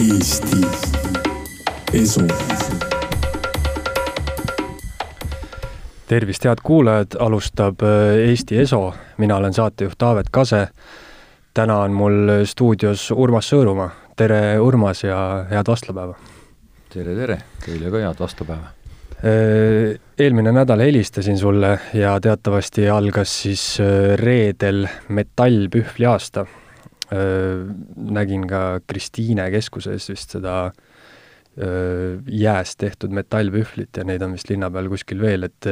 Eesti Esu. tervist, head kuulajad, alustab äh, Eesti Eso, mina olen saatejuht Taavet Kase. täna on mul stuudios Urmas Sõõrumaa. tere, Urmas ja head vastlapäeva! tere, tere, teile ka head vastlapäeva! Äh, eelmine nädal helistasin sulle ja teatavasti algas siis äh, reedel metallpühvli aasta. Nägin ka Kristiine keskuses vist seda jääst tehtud metallpühvlit ja neid on vist linna peal kuskil veel, et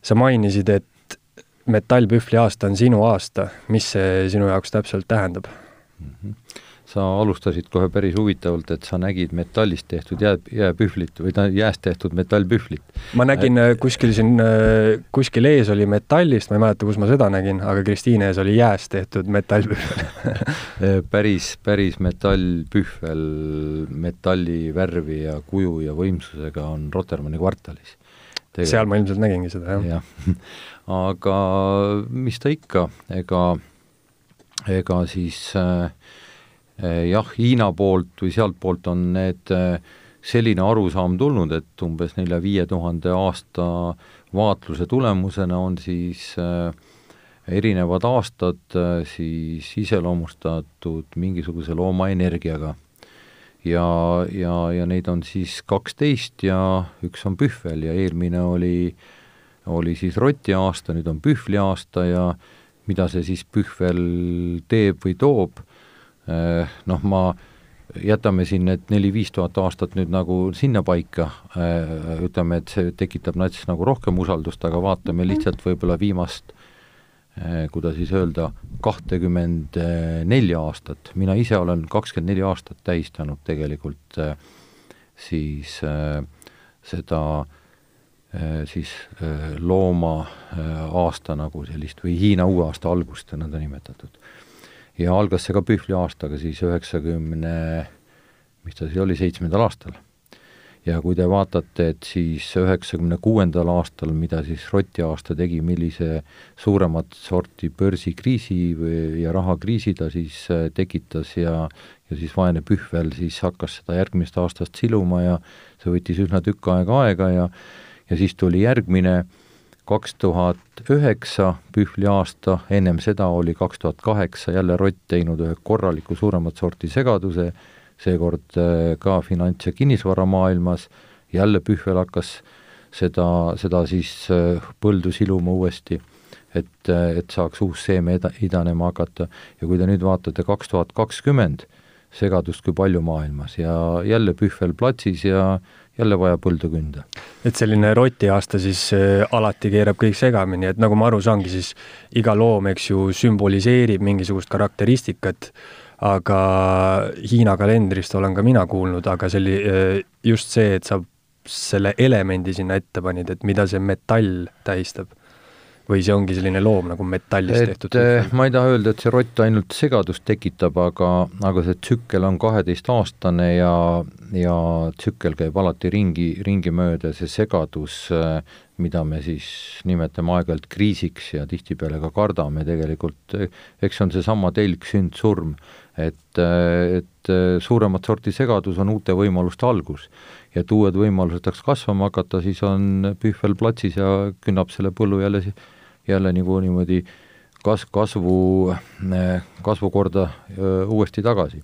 sa mainisid, et metallpühvli aasta on sinu aasta, mis see sinu jaoks täpselt tähendab mm? -hmm sa alustasid kohe päris huvitavalt, et sa nägid metallist tehtud jää, jääpühvlit või ta jääst tehtud metallpühvlit. ma nägin et... Äh, kuskil siin, äh, kuskil ees oli metallist, ma ei mäleta, kus ma seda nägin, aga Kristiine ees oli jääst tehtud metallpühvel äh, päris, päris metallpühvel, metalli värvi ja kuju ja võimsusega on Rotermanni kvartalis. seal ma ilmselt nägingi seda, jah ja. aga mis ta ikka, ega, ega siis äh, jah, Hiina poolt või sealtpoolt on need eh, selline arusaam tulnud, et umbes nelja-viie tuhande aasta vaatluse tulemusena on siis eh, erinevad aastad siis iseloomustatud mingisuguse looma energiaga. ja, ja, ja neid on siis kaksteist ja üks on pühvel ja eelmine oli, oli siis roti aasta, nüüd on pühvli aasta ja mida see siis pühvel teeb või toob noh, ma, jätame siin need neli-viis tuhat aastat nüüd nagu sinnapaika, äh, ütleme, et see tekitab nats nagu rohkem usaldust, aga vaatame lihtsalt võib-olla viimast äh, kuidas siis öelda, kahtekümmend nelja aastat, mina ise olen kakskümmend neli aastat tähistanud tegelikult siis seda siis looma aasta nagu sellist või Hiina uue aasta algust nõnda nimetatud ja algas see ka Pühvli aastaga siis üheksakümne, mis ta siis oli, seitsmendal aastal. ja kui te vaatate, et siis üheksakümne kuuendal aastal, mida siis Roti aasta tegi, millise suuremat sorti börsikriisi ja rahakriisi ta siis äh, tekitas ja ja siis vaene Pühvel siis hakkas seda järgmist aastast siluma ja see võttis üsna tükk aega aega ja ja siis tuli järgmine äh, kaks tuhat üheksa pühvli aasta, ennem seda oli kaks tuhat kaheksa jälle Rott teinud ühe korraliku suuremat sorti segaduse, seekord äh, ka finants- ja kinnisvaramaailmas, jälle pühvel hakkas seda, seda siis äh, põldu siluma uuesti, et, äh, et saaks uus seeme eda-, idanema hakata. Ja kui te nüüd vaatate kaks tuhat kakskümmend, segadust kui palju maailmas. Ja jälle pühvel platsis ja jälle vaja põldu künda. et selline rotiaasta siis äh, alati keerab kõik segamini, et nagu ma aru saangi, siis iga loom, eks ju, sümboliseerib mingisugust karakteristikat, aga Hiina kalendrist olen ka mina kuulnud, aga see oli äh, just see, et sa selle elemendi sinna ette panid, et mida see metall tähistab või see ongi selline loom nagu metallist et, tehtud? Eh, ma ei taha öelda, et see rott ainult segadust tekitab, aga, aga see tsükkel on kaheteistaastane ja, ja tsükkel käib alati ringi, ringi mööda, see segadus, eh, mida me siis nimetame aeg-ajalt kriisiks ja tihtipeale ka kardame tegelikult, eh, eks see on seesama telg, sünd, surm, et, et suuremat sorti segadus on uute võimaluste algus. Ja et uued võimalused tahaks kasvama hakata, siis on pühvel platsis ja künnab selle põllu jälle jälle nagu niimoodi kas-, kasvu, kasvukorda uuesti tagasi.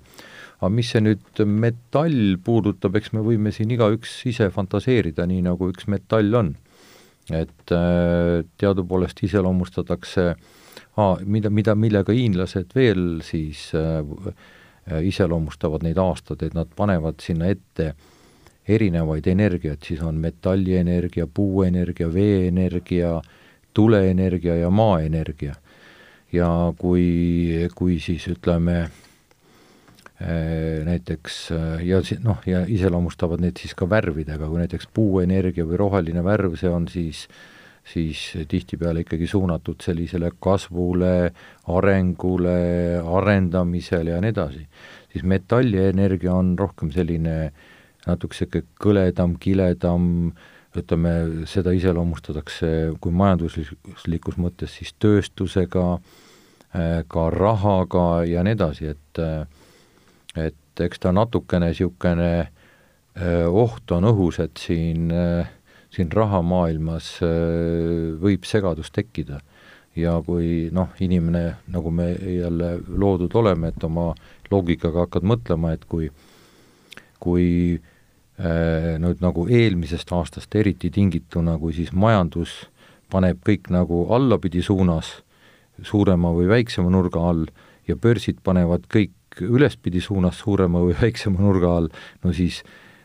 aga mis see nüüd metall puudutab, eks me võime siin igaüks ise fantaseerida, nii nagu üks metall on. et teadupoolest iseloomustatakse mida, mida, millega hiinlased veel siis iseloomustavad neid aastaid, et nad panevad sinna ette erinevaid energiaid, siis on metallienergia, puuenergia, veeenergia äh,, tuleenergia ja maaenergia. ja kui, kui siis ütleme eh, näiteks eh, ja noh, ja iseloomustavad neid siis ka värvidega, kui näiteks puuenergia või roheline värv, see on siis siis tihtipeale ikkagi suunatud sellisele kasvule, arengule, arendamisele ja nii edasi. siis metallienergia on rohkem selline natuke niisugune kõledam, kiledam äh,, ütleme, seda iseloomustatakse kui majanduslikus mõttes siis tööstusega, äh, ka rahaga ja nii edasi, et äh, et eks ta natukene niisugune oht on õhus, et siin, siin rahamaailmas võib segadus tekkida. ja kui noh, inimene, nagu me jälle loodud oleme, et oma loogikaga hakkad mõtlema, et kui, kui nüüd nagu eelmisest aastast eriti tingituna, kui siis majandus paneb kõik nagu allapidi suunas, suurema või väiksema nurga all, ja börsid panevad kõik ülespidi suunas suurema või väiksema nurga all, no siis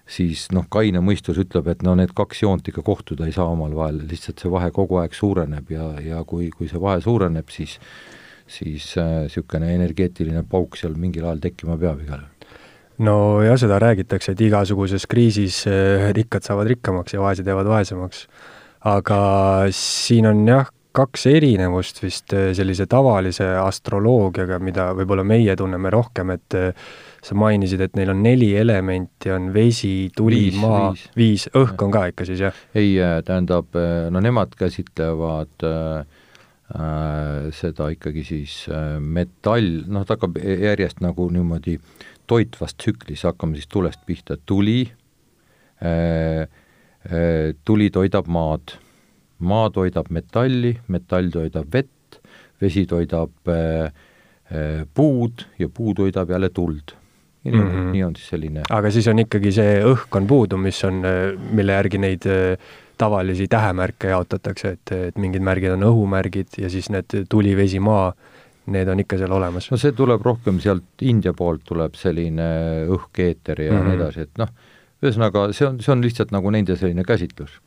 siis noh, kaine mõistus ütleb, et no need kaks joont ikka kohtuda ei saa omavahel, lihtsalt see vahe kogu aeg suureneb ja, ja kui, kui see vahe suureneb, siis siis niisugune äh, energeetiline pauk seal mingil ajal tekkima peab igal juhul. No jah, seda räägitakse, et igasuguses kriisis äh, rikkad saavad rikkamaks ja vaesed jäävad vaesemaks. aga siin on jah, kaks erinevust vist äh, sellise tavalise astroloogiaga, mida võib-olla meie tunneme rohkem, et äh, sa mainisid, et neil on neli elementi, on vesi, tuli, maa, viis, õhk on ka ikka siis, jah? ei, äh, tähendab, no nemad käsitlevad äh, seda ikkagi siis äh, metall, noh, ta hakkab järjest nagu niimoodi toitvas tsüklis, hakkame siis tulest pihta, tuli äh,, äh, tuli toidab maad maa toidab metalli, metall toidab vett, vesi toidab äh, puud ja puu toidab jälle tuld. ja nii on mm, -hmm. nii on siis selline aga siis on ikkagi see õhk on puudu, mis on, mille järgi neid tavalisi tähemärke jaotatakse, et, et mingid märgid on õhumärgid ja siis need tuli, vesi, maa, need on ikka seal olemas? no see tuleb rohkem sealt India poolt tuleb selline õhk, eeter ja mm -hmm. nii edasi, et noh, ühesõnaga see on, see on lihtsalt nagu nende selline käsitlus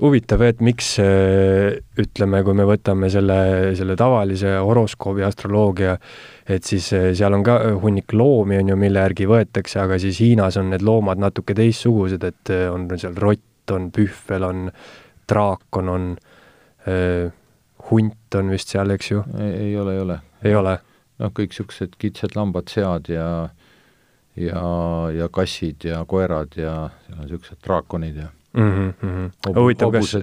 huvitav, et miks ütleme, kui me võtame selle, selle tavalise horoskoobi astroloogia, et siis eh, seal on ka hunnik loomi, on ju, mille järgi võetakse, aga siis Hiinas on need loomad natuke teistsugused, et on seal rott, on pühvel, on draakon, on äh, hunt on vist seal, eks ju? ei ole, ei ole. Ei ole? noh, kõik niisugused kitsed lambad, sead ja ja, ja kassid ja koerad ja niisugused draakonid ja mm. -hmm. huvitav, kas,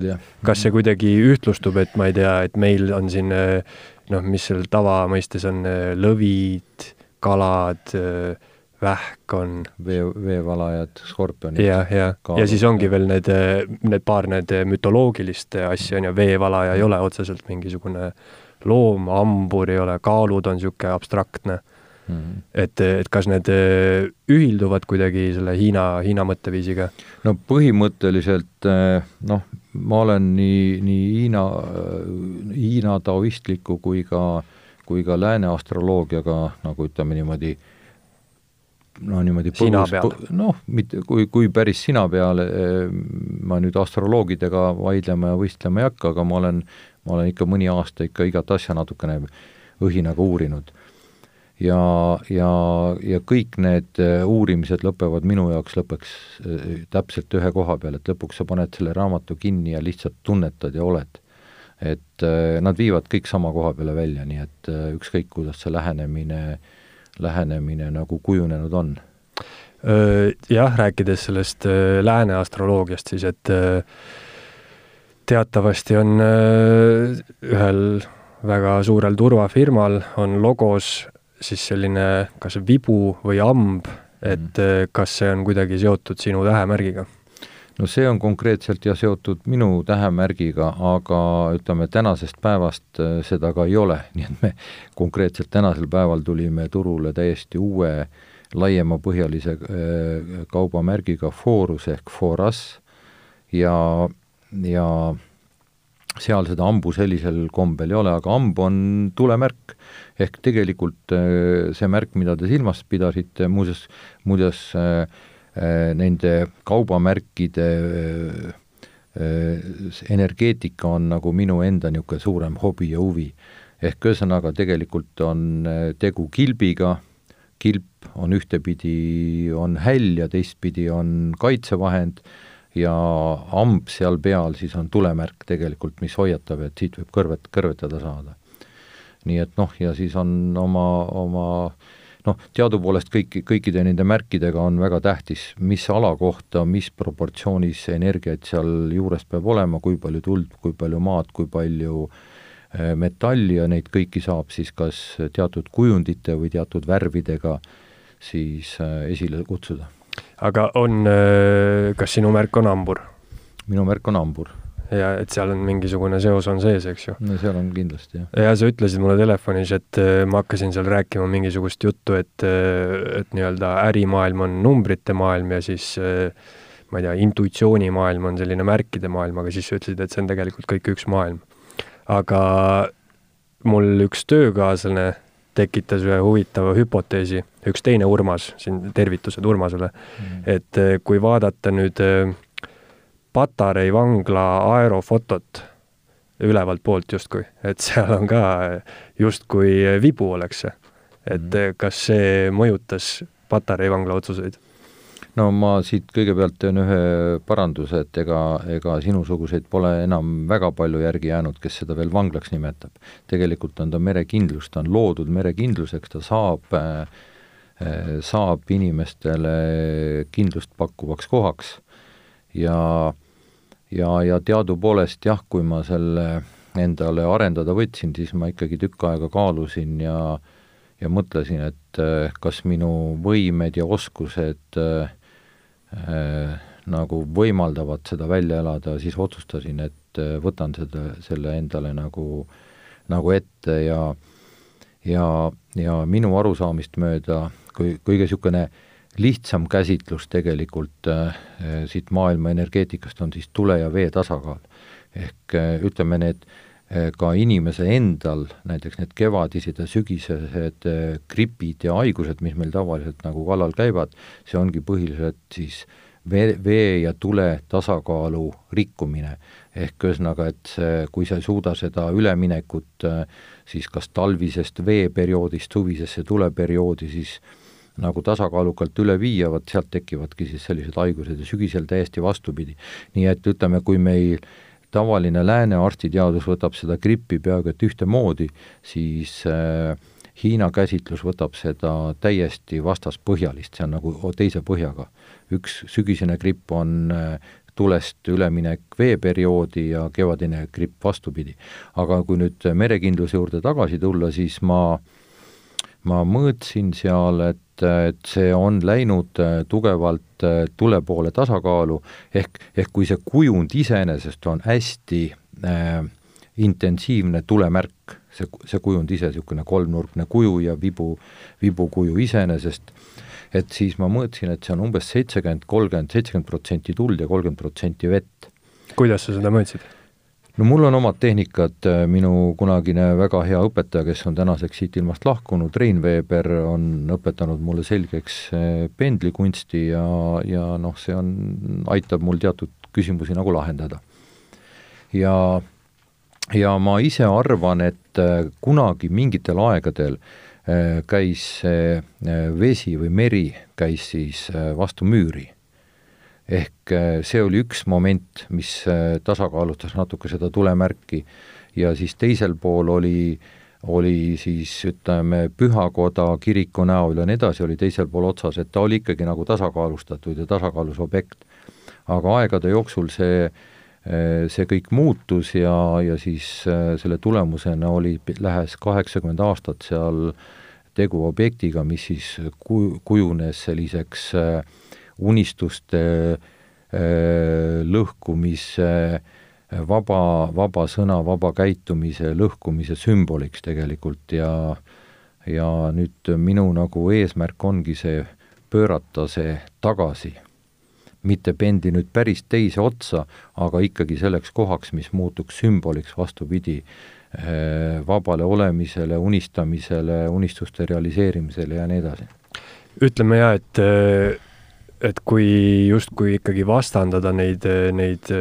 kas see kuidagi ühtlustub, et ma ei tea, et meil on siin noh, mis seal tavamõistes on, lõvid, kalad, vähk on. vee, veevalajad, skorpionid. jah, jah, ja siis ongi veel need, need paar need mütoloogilist asja on ju, veevalaja ei ole otseselt mingisugune loom, hambur ei ole, kaalud on niisugune abstraktne Mm -hmm. et, et kas need äh, ühilduvad kuidagi selle Hiina, Hiina mõtteviisiga? no põhimõtteliselt äh, noh, ma olen nii, nii Hiina, Hiina taoistliku kui ka, kui ka lääne astroloogiaga nagu ütleme niimoodi no niimoodi põgus, noh, mitte, kui, kui päris sina peal, äh, ma nüüd astroloogidega vaidlema ja võistlema ei hakka, aga ma olen, ma olen ikka mõni aasta ikka igat asja natukene õhinaga uurinud ja, ja, ja kõik need äh, uurimised lõpevad minu jaoks lõpuks äh, täpselt ühe koha peal, et lõpuks sa paned selle raamatu kinni ja lihtsalt tunnetad ja oled. et äh, nad viivad kõik sama koha peale välja, nii et ükskõik, kuidas see lähenemine, lähenemine nagu kujunenud on. Jah, rääkides sellest lääne astroloogiast siis, et teatavasti on ühel väga suurel turvafirmal on logos siis selline kas vibu või amb, et mm. kas see on kuidagi seotud sinu tähemärgiga? no see on konkreetselt jah seotud minu tähemärgiga, aga ütleme, tänasest päevast äh, seda ka ei ole, nii et me konkreetselt tänasel päeval tulime turule täiesti uue laiemapõhjalise äh, kaubamärgiga Forus ehk Foras ja, ja seal seda ambu sellisel kombel ei ole, aga amb on tulemärk. ehk tegelikult äh, see märk, mida te silmas pidasite, muuseas, muuseas äh, äh, nende kaubamärkide energeetika on nagu minu enda niisugune suurem hobi ja huvi. ehk ühesõnaga, tegelikult on tegu kilbiga, kilp on ühtepidi, on häll ja teistpidi on kaitsevahend ja amb seal peal siis on tulemärk tegelikult, mis hoiatab, et siit võib kõrvet, kõrvetada saada. nii et noh, ja siis on oma, oma noh, teadupoolest kõik, kõikide nende märkidega on väga tähtis, mis ala kohta, mis proportsioonis energiat seal juures peab olema, kui palju tuld, kui palju maad, kui palju eh, metalli ja neid kõiki saab siis kas teatud kujundite või teatud värvidega siis esile kutsuda. Aga on, kas sinu märk on hambur? minu märk on hambur ja et seal on mingisugune seos on sees, eks ju. no seal on kindlasti, jah. ja sa ütlesid mulle telefonis, et äh, ma hakkasin seal rääkima mingisugust juttu, et, äh, et nii-öelda ärimaailm on numbrite maailm ja siis äh, ma ei tea, intuitsioonimaailm on selline märkide maailm, aga siis sa ütlesid, et see on tegelikult kõik üks maailm. aga mul üks töökaaslane tekitas ühe huvitava hüpoteesi, üks teine Urmas, siin tervitused Urmasele mm., et kui vaadata nüüd äh, Patarei vangla aerofotot ülevalt poolt justkui, et seal on ka justkui vibu oleks see. et mm. kas see mõjutas Patarei vangla otsuseid? No ma siit kõigepealt teen ühe paranduse, et ega, ega sinusuguseid pole enam väga palju järgi jäänud, kes seda veel vanglaks nimetab. tegelikult on ta merekindlus, ta on loodud merekindluseks, ta saab, äh, saab inimestele kindlust pakkuvaks kohaks ja ja, ja teadupoolest jah, kui ma selle endale arendada võtsin, siis ma ikkagi tükk aega kaalusin ja ja mõtlesin, et äh, kas minu võimed ja oskused äh, nagu võimaldavad seda välja elada, siis otsustasin, et äh, võtan seda, selle endale nagu, nagu ette ja ja, ja minu arusaamist mööda, kui kõige niisugune äh, lihtsam käsitlus tegelikult äh, siit maailma energeetikast on siis tule ja vee tasakaal. ehk äh, ütleme, need äh, ka inimese endal, näiteks need kevadised ja sügisesed äh, gripid ja haigused, mis meil tavaliselt nagu kallal käivad, see ongi põhiliselt siis vee, vee ja tule tasakaalu rikkumine. ehk ühesõnaga, et see, kui sa ei suuda seda üleminekut äh, siis kas talvisest veeperioodist suvisesse tuleperioodi, siis nagu tasakaalukalt üle viia, vot sealt tekivadki siis sellised haigused ja sügisel täiesti vastupidi. nii et ütleme, kui meil tavaline lääne arstiteadus võtab seda grippi peaaegu et ühtemoodi, siis äh, Hiina käsitlus võtab seda täiesti vastaspõhjalist, see on nagu teise põhjaga. üks sügisene gripp on äh, tulest üleminek veeperioodi ja kevadine gripp vastupidi. aga kui nüüd merekindluse juurde tagasi tulla, siis ma, ma mõõtsin seal, et et see on läinud äh, tugevalt äh, tule poole tasakaalu, ehk, ehk kui see kujund iseenesest on hästi äh, intensiivne tulemärk, see, see kujund ise, niisugune kolmnurkne kuju ja vibu, vibukuju iseenesest, et siis ma mõõtsin, et see on umbes seitsekümmend, kolmkümmend, seitsekümmend protsenti tuld ja kolmkümmend protsenti vett. kuidas sa seda mõõtsid? No mul on omad tehnikad, äh, minu kunagine väga hea õpetaja, kes on tänaseks siit ilmast lahkunud, Rein Veeber, on õpetanud mulle selgeks äh, pendlikunsti ja, ja noh, see on, aitab mul teatud küsimusi nagu lahendada. ja, ja ma ise arvan, et äh, kunagi mingitel aegadel käis vesi või meri käis siis vastu müüri ehk äh, see oli üks moment, mis äh, tasakaalustas natuke seda tulemärki ja siis teisel pool oli, oli siis ütleme, pühakoda kiriku näol ja nii edasi oli teisel pool otsas, et ta oli ikkagi nagu tasakaalustatud ja tasakaalus objekt. aga aegade jooksul see, äh, see kõik muutus ja, ja siis selle tulemusena oli lähes kaheksakümmend aastat seal tegu objektiga, mis siis ku-, kujunes selliseks äh, unistuste äh, lõhkumise, vaba, vaba sõna, vaba käitumise lõhkumise sümboliks tegelikult ja ja nüüd minu nagu eesmärk ongi see, pöörata see tagasi. mitte pendi nüüd päris teise otsa, aga ikkagi selleks kohaks, mis muutuks sümboliks, vastupidi, äh, vabale olemisele, unistamisele, unistuste realiseerimisele ja nii edasi. ütleme ja, et äh, et kui justkui ikkagi vastandada neid, neid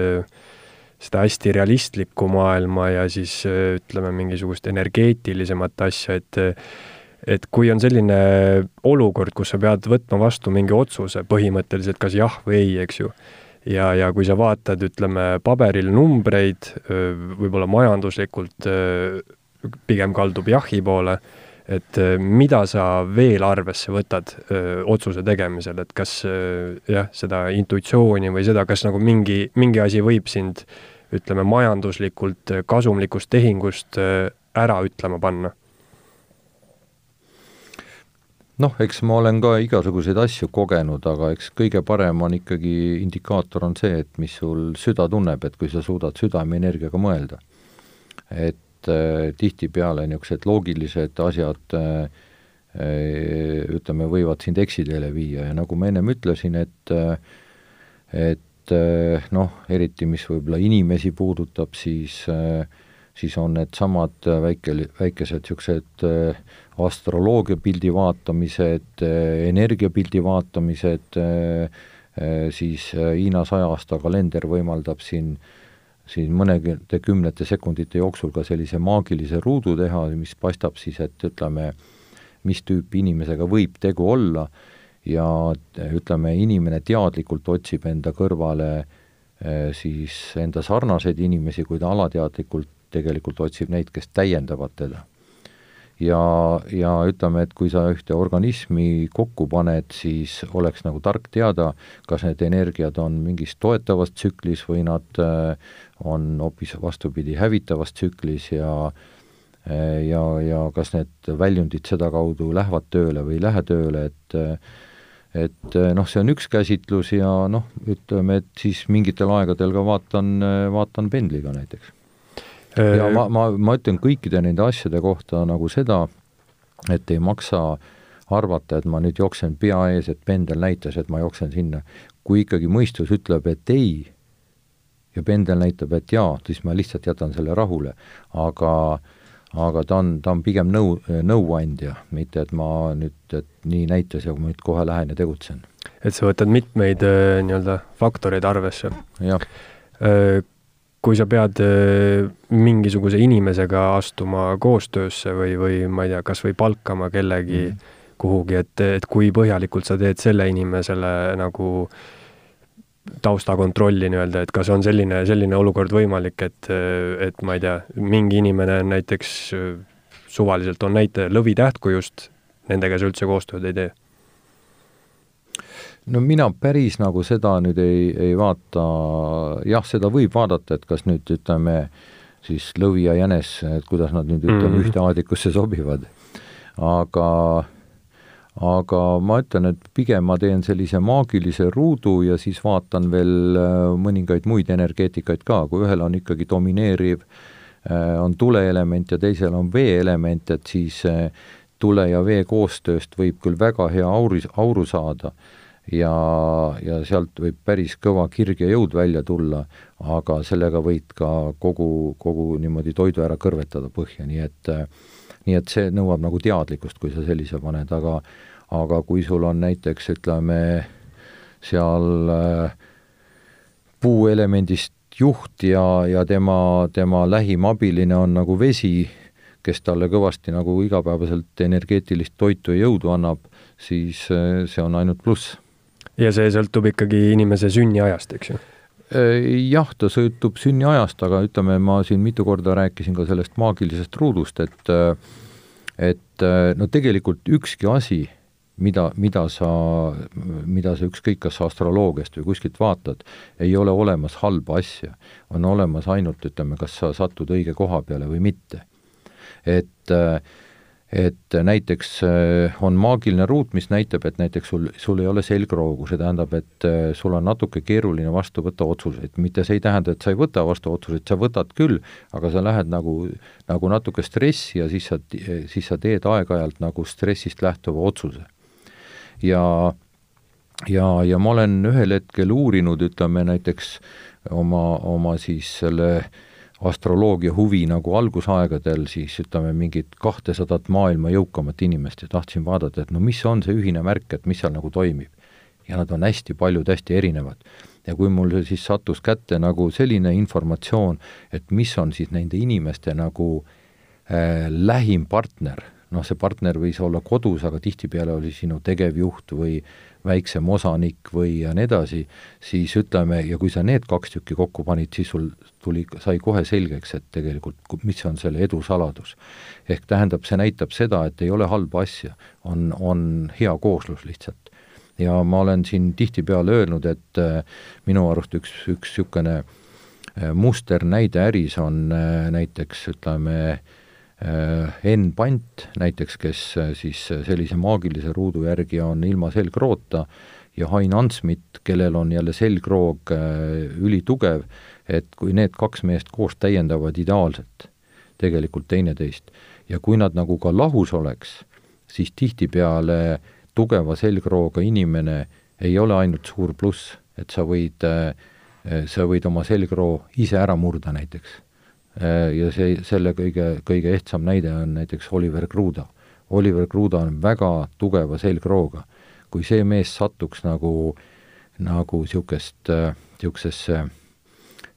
seda hästi realistlikku maailma ja siis ütleme, mingisugust energeetilisemat asja, et et kui on selline olukord, kus sa pead võtma vastu mingi otsuse põhimõtteliselt kas jah või ei, eks ju, ja, ja kui sa vaatad, ütleme, paberil numbreid, võib-olla majanduslikult pigem kaldub jahi poole et äh, mida sa veel arvesse võtad öö, äh, otsuse tegemisel, et kas öö, äh, jah, seda intuitsiooni või seda, kas nagu mingi, mingi asi võib sind ütleme, majanduslikult kasumlikust tehingust öö, ära ütlema panna? noh, eks ma olen ka igasuguseid asju kogenud, aga eks kõige parem on ikkagi, indikaator on see, et mis sul süda tunneb, et kui sa suudad südameenergiaga mõelda. et äh, tihtipeale niisugused loogilised asjad äh, äh, ütleme, võivad sind eksiteele viia ja nagu ma ennem ütlesin, et äh, et äh, noh, eriti mis võib-olla inimesi puudutab, siis äh, siis on needsamad väike, väikesed niisugused äh, astroloogiapildi vaatamised, äh, energiapildi vaatamised, äh, siis Hiina saja aasta kalender võimaldab siin siin mõnede kümnete sekundite jooksul ka sellise maagilise ruudu teha, mis paistab siis, et ütleme, mis tüüpi inimesega võib tegu olla ja ütleme, inimene teadlikult otsib enda kõrvale siis enda sarnaseid inimesi, kui ta alateadlikult tegelikult otsib neid, kes täiendavad teda. ja, ja ütleme, et kui sa ühte organismi kokku paned, siis oleks nagu tark teada, kas need energiad on mingis toetavas tsüklis või nad äh, on hoopis vastupidi, hävitavas tsüklis ja ja, ja kas need väljundid sedakaudu lähevad tööle või ei lähe tööle, et et noh, see on üks käsitlus ja noh, ütleme, et siis mingitel aegadel ka vaatan, vaatan pendliga näiteks ja ma, ma, ma ütlen kõikide nende asjade kohta nagu seda, et ei maksa arvata, et ma nüüd jooksen pea ees, et pendel näitas, et ma jooksen sinna. kui ikkagi mõistus ütleb, et ei, ja pendel näitab, et jaa, siis ma lihtsalt jätan selle rahule. aga, aga ta on, ta on pigem nõu, nõuandja, mitte et ma nüüd, et nii näitas ja ma nüüd kohe lähen ja tegutsen. et sa võtad mitmeid äh, nii-öelda faktoreid arvesse? jah äh, kui sa pead äh, mingisuguse inimesega astuma koostöösse või, või ma ei tea, kas või palkama kellegi mm -hmm. kuhugi, et, et kui põhjalikult sa teed selle inimesele nagu taustakontrolli nii-öelda, et kas on selline, selline olukord võimalik, et, et ma ei tea, mingi inimene on näiteks, suvaliselt on näite lõvitähtkujust, nendega sa üldse koostööd ei tee no mina päris nagu seda nüüd ei, ei vaata, jah, seda võib vaadata, et kas nüüd ütleme, siis lõvi ja jänes, et kuidas nad nüüd ütleme mm -hmm. ühte aadikusse sobivad. aga, aga ma ütlen, et pigem ma teen sellise maagilise ruudu ja siis vaatan veel äh, mõningaid muid energeetikaid ka, kui ühel on ikkagi domineeriv, äh, on tuleelement ja teisel on veeelement, et siis äh, tule ja vee koostööst võib küll väga hea auri, auru saada ja, ja sealt võib päris kõva kirg ja jõud välja tulla, aga sellega võid ka kogu, kogu niimoodi toidu ära kõrvetada põhja, nii et nii et see nõuab nagu teadlikkust, kui sa sellise paned, aga aga kui sul on näiteks, ütleme, seal äh, puuelemendist juht ja, ja tema, tema lähim abiline on nagu vesi, kes talle kõvasti nagu igapäevaselt energeetilist toitu ja jõudu annab, siis äh, see on ainult pluss ja see sõltub ikkagi inimese sünniajast, eks ju? Äh, jah, ta sõltub sünniajast, aga ütleme, ma siin mitu korda rääkisin ka sellest maagilisest ruudust, et äh, et äh, no tegelikult ükski asi, mida, mida sa, mida sa ükskõik kas astroloogiast või kuskilt vaatad, ei ole olemas halba asja. on olemas ainult, ütleme, kas sa satud õige koha peale või mitte. et äh, et näiteks äh, on maagiline ruut, mis näitab, et näiteks sul, sul ei ole selgroogu, see tähendab, et äh, sul on natuke keeruline vastu võtta otsuseid, mitte see ei tähenda, et sa ei võta vastu otsuseid, sa võtad küll, aga sa lähed nagu, nagu natuke stressi ja siis sa, siis sa teed aeg-ajalt nagu stressist lähtuva otsuse. ja, ja, ja ma olen ühel hetkel uurinud, ütleme näiteks oma, oma siis selle äh, astroloogia huvi nagu algusaegadel siis ütleme, mingit kahtesadat maailma jõukamat inimest ja tahtsin vaadata, et no mis on see ühine märk, et mis seal nagu toimib. ja nad on hästi paljud, hästi erinevad. ja kui mul siis sattus kätte nagu selline informatsioon, et mis on siis nende inimeste nagu äh, lähim partner, noh, see partner võis olla kodus, aga tihtipeale oli sinu tegevjuht või väiksem osanik või ja nii edasi, siis ütleme, ja kui sa need kaks tükki kokku panid, siis sul tuli, sai kohe selgeks, et tegelikult mis on selle edu saladus. ehk tähendab, see näitab seda, et ei ole halba asja, on, on hea kooslus lihtsalt. ja ma olen siin tihtipeale öelnud, et äh, minu arust üks, üks niisugune äh, musternäide äris on äh, näiteks ütleme, Enn Pant näiteks, kes siis sellise maagilise ruudu järgi on ilma selgroota, ja Hain Ansmit, kellel on jälle selgroog ülitugev, et kui need kaks meest koos täiendavad ideaalselt tegelikult teineteist ja kui nad nagu ka lahus oleks, siis tihtipeale tugeva selgrooga inimene ei ole ainult suur pluss, et sa võid, sa võid oma selgroo ise ära murda näiteks. Ja see, selle kõige, kõige ehtsam näide on näiteks Oliver Kruda. Oliver Kruda on väga tugeva selgrooga. kui see mees satuks nagu, nagu niisugust, niisugusesse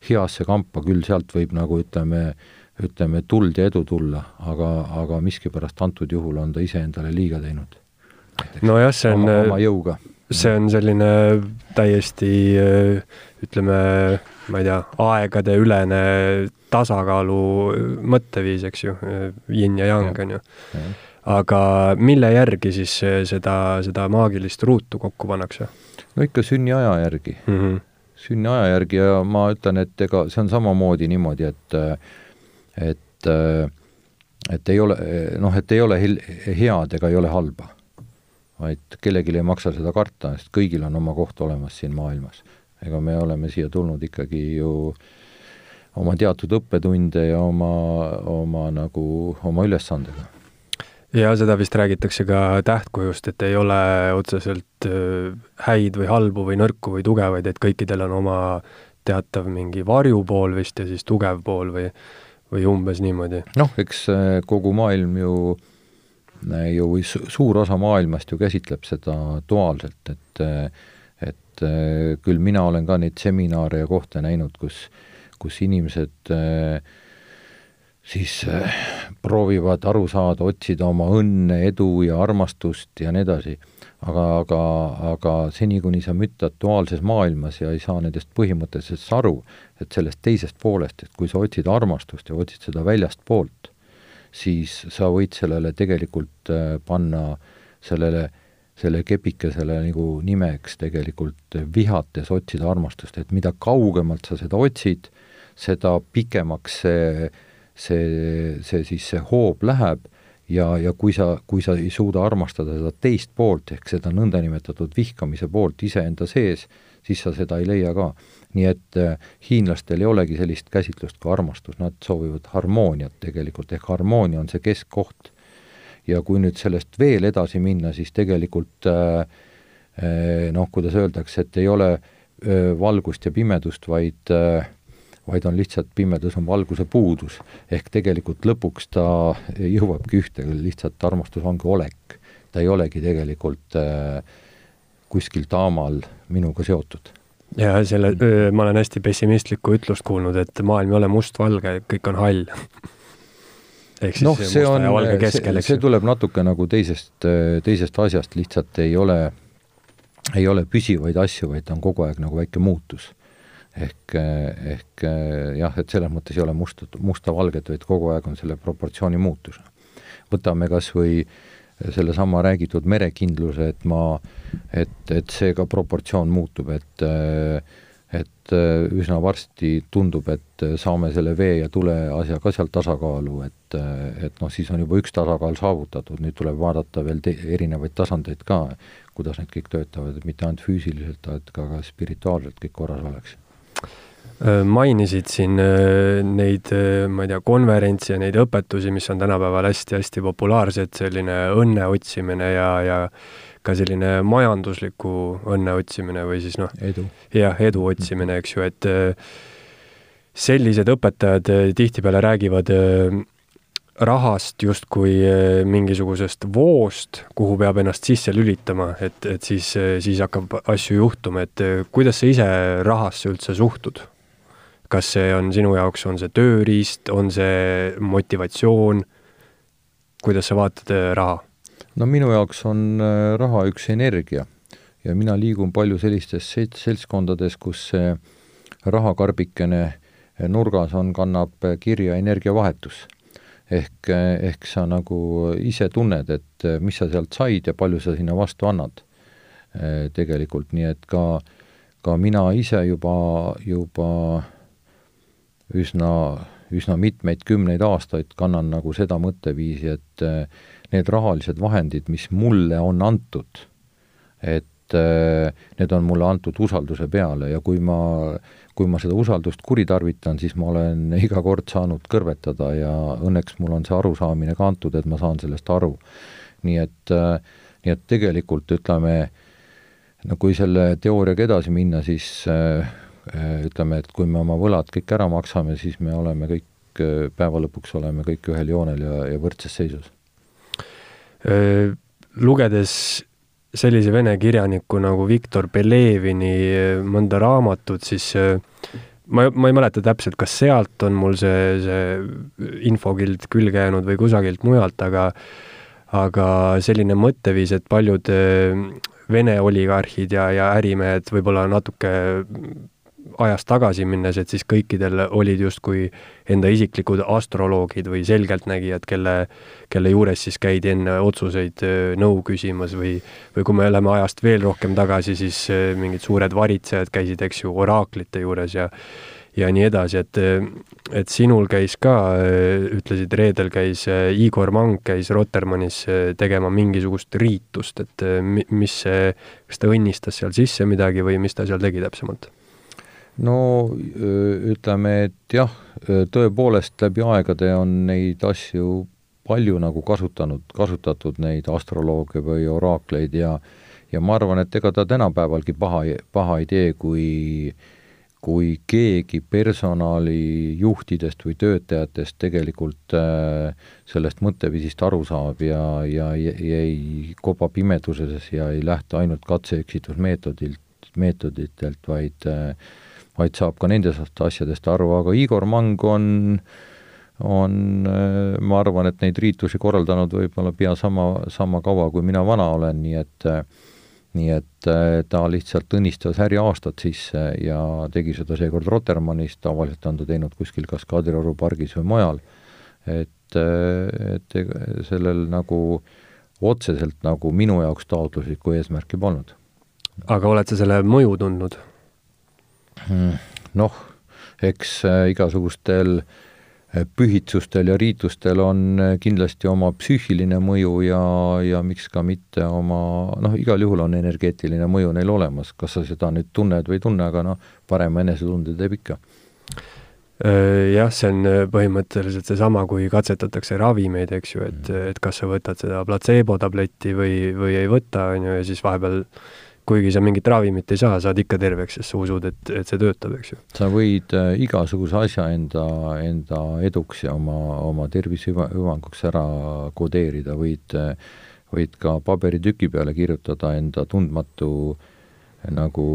heasse kampa, küll sealt võib nagu ütleme, ütleme, tuld ja edu tulla, aga, aga miskipärast antud juhul on ta iseendale liiga teinud. nojah, see on oma, oma jõuga. see on selline täiesti ütleme, ma ei tea, aegadeülene tasakaalu mõtteviis, eks ju, yin ja yang, on ju. aga mille järgi siis seda, seda maagilist ruutu kokku pannakse? no ikka sünniaja järgi mm. -hmm. sünniaja järgi ja ma ütlen, et ega see on samamoodi niimoodi, et et et ei ole noh, et ei ole head ega ei ole halba. vaid kellelgi ei maksa seda karta, sest kõigil on oma koht olemas siin maailmas. Ega me oleme siia tulnud ikkagi ju oma teatud õppetunde ja oma, oma nagu, oma ülesandega ja seda vist räägitakse ka tähtkujust, et ei ole otseselt häid või halbu või nõrku või tugevaid, et kõikidel on oma teatav mingi varjupool vist ja siis tugev pool või või umbes niimoodi? noh, eks äh, kogu maailm ju, äh, ju või suur osa maailmast ju käsitleb seda duaalselt, et äh, et küll mina olen ka neid seminare ja kohti näinud, kus, kus inimesed siis proovivad aru saada, otsida oma õnne, edu ja armastust ja nii edasi. Aga, aga, aga seni, kuni sa müttad duaalses maailmas ja ei saa nendest põhimõtteliselt aru, et sellest teisest poolest, et kui sa otsid armastust ja otsid seda väljastpoolt, siis sa võid sellele tegelikult äh, panna sellele, selle kepikesele nagu nimeks tegelikult vihates otsida armastust, et mida kaugemalt sa seda otsid, seda pikemaks see, see, see siis see hoob läheb ja, ja kui sa, kui sa ei suuda armastada seda teist poolt, ehk seda nõndanimetatud vihkamise poolt iseenda sees, siis sa seda ei leia ka. nii et äh, hiinlastel ei olegi sellist käsitlust kui armastus, nad soovivad harmooniat tegelikult, ehk harmoonia on see keskkoht. Ja kui nüüd sellest veel edasi minna, siis tegelikult äh, äh, noh, kuidas öeldakse, et ei ole äh, valgust ja pimedust, vaid vaid on lihtsalt pimedus on valguse puudus. ehk tegelikult lõpuks ta jõuabki ühte, lihtsalt armastus ongi olek. ta ei olegi tegelikult kuskil taamal minuga seotud. ja selle, ma olen hästi pessimistlikku ütlust kuulnud, et maailm ei ole mustvalge, kõik on hall ehk siis noh, see on, see, see tuleb natuke nagu teisest, teisest asjast, lihtsalt ei ole, ei ole püsivaid asju, vaid on kogu aeg nagu väike muutus ehk, ehk jah, et selles mõttes ei ole musta, musta-valget, vaid kogu aeg on selle proportsiooni muutus. võtame kas või sellesama räägitud merekindluse, et ma, et, et see ka proportsioon muutub, et et üsna varsti tundub, et saame selle vee ja tule asja ka seal tasakaalu, et, et noh, siis on juba üks tasakaal saavutatud, nüüd tuleb vaadata veel te-, erinevaid tasandeid ka, kuidas need kõik töötavad, et mitte ainult füüsiliselt, vaid ka, ka spirituaalselt kõik korras oleks. Äh, mainisid siin äh, neid, äh, ma ei tea, konverentse ja neid õpetusi, mis on tänapäeval hästi-hästi populaarsed, selline õnne otsimine ja, ja ka selline majandusliku õnne otsimine või siis noh, jah, edu otsimine, eks ju, et sellised õpetajad tihtipeale räägivad rahast justkui mingisugusest voost, kuhu peab ennast sisse lülitama, et, et siis, siis hakkab asju juhtuma, et kuidas sa ise rahasse üldse suhtud? kas see on sinu jaoks, on see tööriist, on see motivatsioon, kuidas sa vaatad äh, raha? No minu jaoks on äh, raha üks energia ja mina liigun palju sellistes seltskondades, kus see rahakarbikene äh, nurgas on, kannab kirja energiavahetus. ehk, ehk sa nagu ise tunned, et mis sa sealt said ja palju sa sinna vastu annad tegelikult, nii et ka, ka mina ise juba, juba üsna üsna mitmeid kümneid aastaid kannan nagu seda mõtteviisi, et need rahalised vahendid, mis mulle on antud, et need on mulle antud usalduse peale ja kui ma, kui ma seda usaldust kuritarvitan, siis ma olen iga kord saanud kõrvetada ja õnneks mul on see arusaamine ka antud, et ma saan sellest aru. nii et, nii et tegelikult ütleme, no kui selle teooriaga edasi minna, siis ütleme, et kui me oma võlad kõik ära maksame, siis me oleme kõik, päeva lõpuks oleme kõik ühel joonel ja, ja võrdses seisus lugedes sellise vene kirjaniku nagu Viktor Pelevini mõnda raamatut, siis ma, ma ei mäleta täpselt, kas sealt on mul see, see infokild külge jäänud või kusagilt mujalt, aga aga selline mõtteviis, et paljud Vene oligarhid ja, ja ärimehed võib-olla natuke ajas tagasi minnes, et siis kõikidel olid justkui enda isiklikud astroloogid või selgeltnägijad, kelle, kelle juures siis käidi enne otsuseid nõu küsimas või, või kui me läheme ajast veel rohkem tagasi, siis mingid suured varitsejad käisid, eks ju, oraaklite juures ja ja nii edasi, et, et sinul käis ka, ütlesid, reedel käis Igor Mang käis Rotermannis tegema mingisugust riitust, et mis see, kas ta õnnistas seal sisse midagi või mis ta seal tegi täpsemalt? No ütleme, et jah, tõepoolest läbi aegade on neid asju palju nagu kasutanud, kasutatud neid astrolooge või oraakleid ja ja ma arvan, et ega ta tänapäevalgi paha, paha ei tee, kui kui keegi personalijuhtidest või töötajatest tegelikult sellest mõtteviisist aru saab ja, ja, ja ei koba pimeduses ja ei lähtu ainult katse-eksitusmeetodilt, meetoditelt, vaid äh, vaid saab ka nendest asjadest aru, aga Igor Mang on, on, ma arvan, et neid riitusi korraldanud võib-olla pea sama, sama kaua, kui mina vana olen, nii et nii et ta lihtsalt õnnistas äriaastat sisse ja tegi seda seekord Rotermannis, tavaliselt on ta teinud kuskil kas Kadrioru pargis või mujal, et, et sellel nagu otseselt nagu minu jaoks taotluslikku eesmärki polnud. aga oled sa selle mõju tundnud? Noh, eks äh, igasugustel äh, pühitsustel ja riitustel on äh, kindlasti oma psüühiline mõju ja, ja miks ka mitte oma, noh, igal juhul on energeetiline mõju neil olemas, kas sa seda nüüd tunned või ei tunne, aga noh, parema enesetunde teeb ikka. Jah, see on põhimõtteliselt seesama, kui katsetatakse ravimeid, eks ju, et, mm. et kas sa võtad seda platseebotabletti või, või ei võta, on ju, ja siis vahepeal kuigi sa mingit ravimit ei saa, saad ikka terveks, sest sa usud, et, et see töötab, eks ju. sa võid äh, igasuguse asja enda, enda eduks ja oma, oma tervise hüvanguks ära kodeerida, võid, äh, võid ka paberitüki peale kirjutada enda tundmatu nagu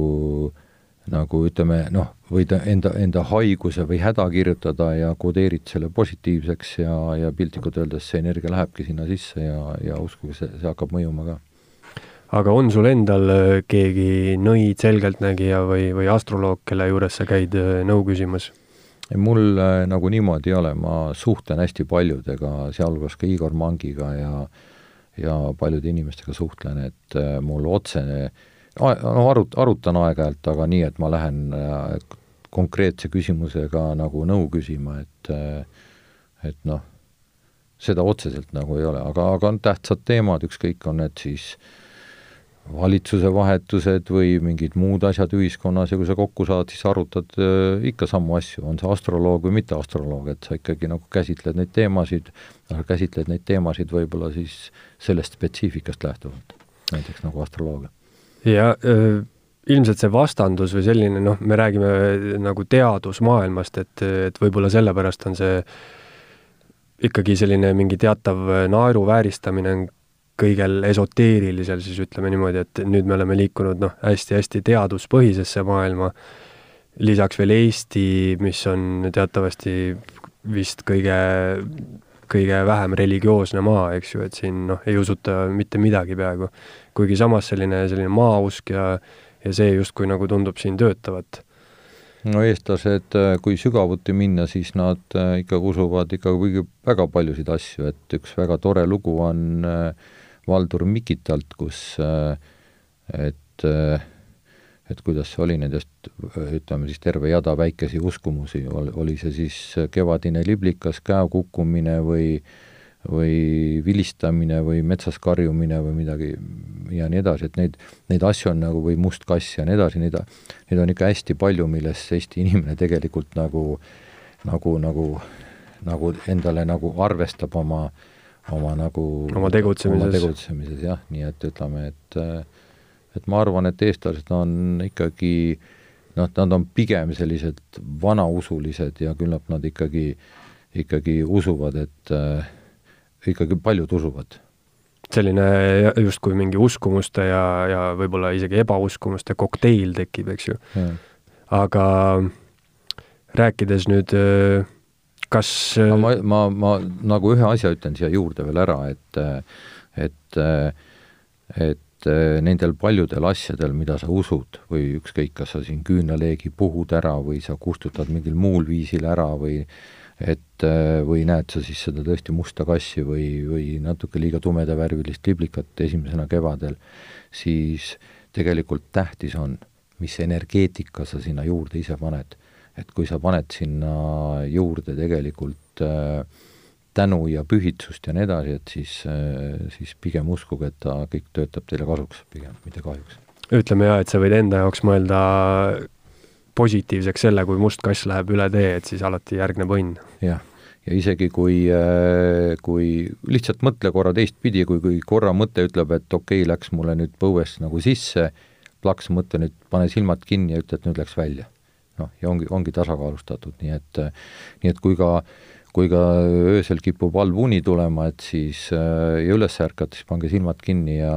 nagu ütleme, noh, võid enda, enda haiguse või häda kirjutada ja kodeerid selle positiivseks ja, ja piltlikult öeldes see energia lähebki sinna sisse ja, ja uskuge, see, see hakkab mõjuma ka aga on sul endal äh, keegi nõid, selgeltnägija või, või astroloog, kelle juures sa käid äh, nõu küsimas? mul äh, nagu niimoodi ei ole, ma suhtlen hästi paljudega, sealhulgas ka Igor Mangiga ja ja paljude inimestega suhtlen, et mul otsene, no arut-, arutan aeg-ajalt, aga nii, et ma lähen konkreetse küsimusega nagu nõu küsima, et et noh, seda otseselt nagu ei ole, aga, aga on tähtsad teemad, ükskõik, on need siis äh, valitsuse vahetused või mingid muud asjad ühiskonnas ja kui sa kokku saad, siis arutad äh, ikka samu asju, on see astroloog või mitte astroloog, et sa ikkagi nagu käsitled neid teemasid, aga käsitled neid teemasid võib-olla siis sellest spetsiifikast lähtuvalt, näiteks nagu astroloogia. ja äh, ilmselt see vastandus või selline noh, me räägime nagu teadusmaailmast, et, et võib-olla sellepärast on see ikkagi selline mingi teatav naeruvääristamine on kõigel esoteerilisel, siis ütleme niimoodi, et nüüd me oleme liikunud noh, hästi-hästi teaduspõhisesse maailma, lisaks veel Eesti, mis on teatavasti vist kõige, kõige vähem religioosne maa, eks ju, et siin noh, ei usuta mitte midagi peaaegu. kuigi samas selline, selline maausk ja, ja see justkui nagu tundub siin töötavat no eestlased, kui sügavuti minna, siis nad äh, ikkagi usuvad ikka kuigi väga paljusid asju, et üks väga tore lugu on äh, Valdur Mikitalt, kus äh, et äh, et kuidas see oli nendest, ütleme siis terve jada väikesi uskumusi, oli see siis kevadine liblikas, käe kukkumine või või vilistamine või metsas karjumine või midagi ja nii edasi, et neid, neid asju on nagu, või must kass ja nii edasi, neid, neid on ikka hästi palju, milles Eesti inimene tegelikult nagu, nagu, nagu, nagu endale nagu arvestab oma, oma nagu oma tegutsemises, tegutsemises jah, nii et ütleme, et et ma arvan, et eestlased on ikkagi noh, nad on pigem sellised vanausulised ja küllap nad ikkagi, ikkagi usuvad, et äh, ikkagi paljud usuvad. selline justkui mingi uskumuste ja, ja võib-olla isegi ebauskumuste kokteil tekib, eks ju. aga rääkides nüüd äh, kas ma, ma, ma nagu ühe asja ütlen siia juurde veel ära, et et, et et eh, nendel paljudel asjadel, mida sa usud või ükskõik, kas sa siin küünlaleegi puhud ära või sa kustutad mingil muul viisil ära või et või näed sa siis seda tõesti musta kassi või, või natuke liiga tumedavärvilist liblikat esimesena kevadel, siis tegelikult tähtis on, mis energeetika sa sinna juurde ise paned. Et kui sa paned sinna juurde tegelikult äh, tänu ja pühitsust ja nii edasi, et siis, siis pigem uskuge, et ta kõik töötab teile kasuks pigem, mitte kahjuks. ütleme jaa, et sa võid enda jaoks mõelda positiivseks selle, kui must kass läheb üle tee, et siis alati järgneb õnn. jah, ja isegi kui, kui lihtsalt mõtle korra teistpidi, kui, kui korra mõte ütleb, et okei okay,, läks mulle nüüd põues nagu sisse, plaks mõte nüüd, pane silmad kinni ja ütle, et nüüd läks välja. Noh, ja ongi, ongi tasakaalustatud, nii et, nii et kui ka kui ka öösel kipub halb uni tulema, et siis äh, ja üles ärkate, siis pange silmad kinni ja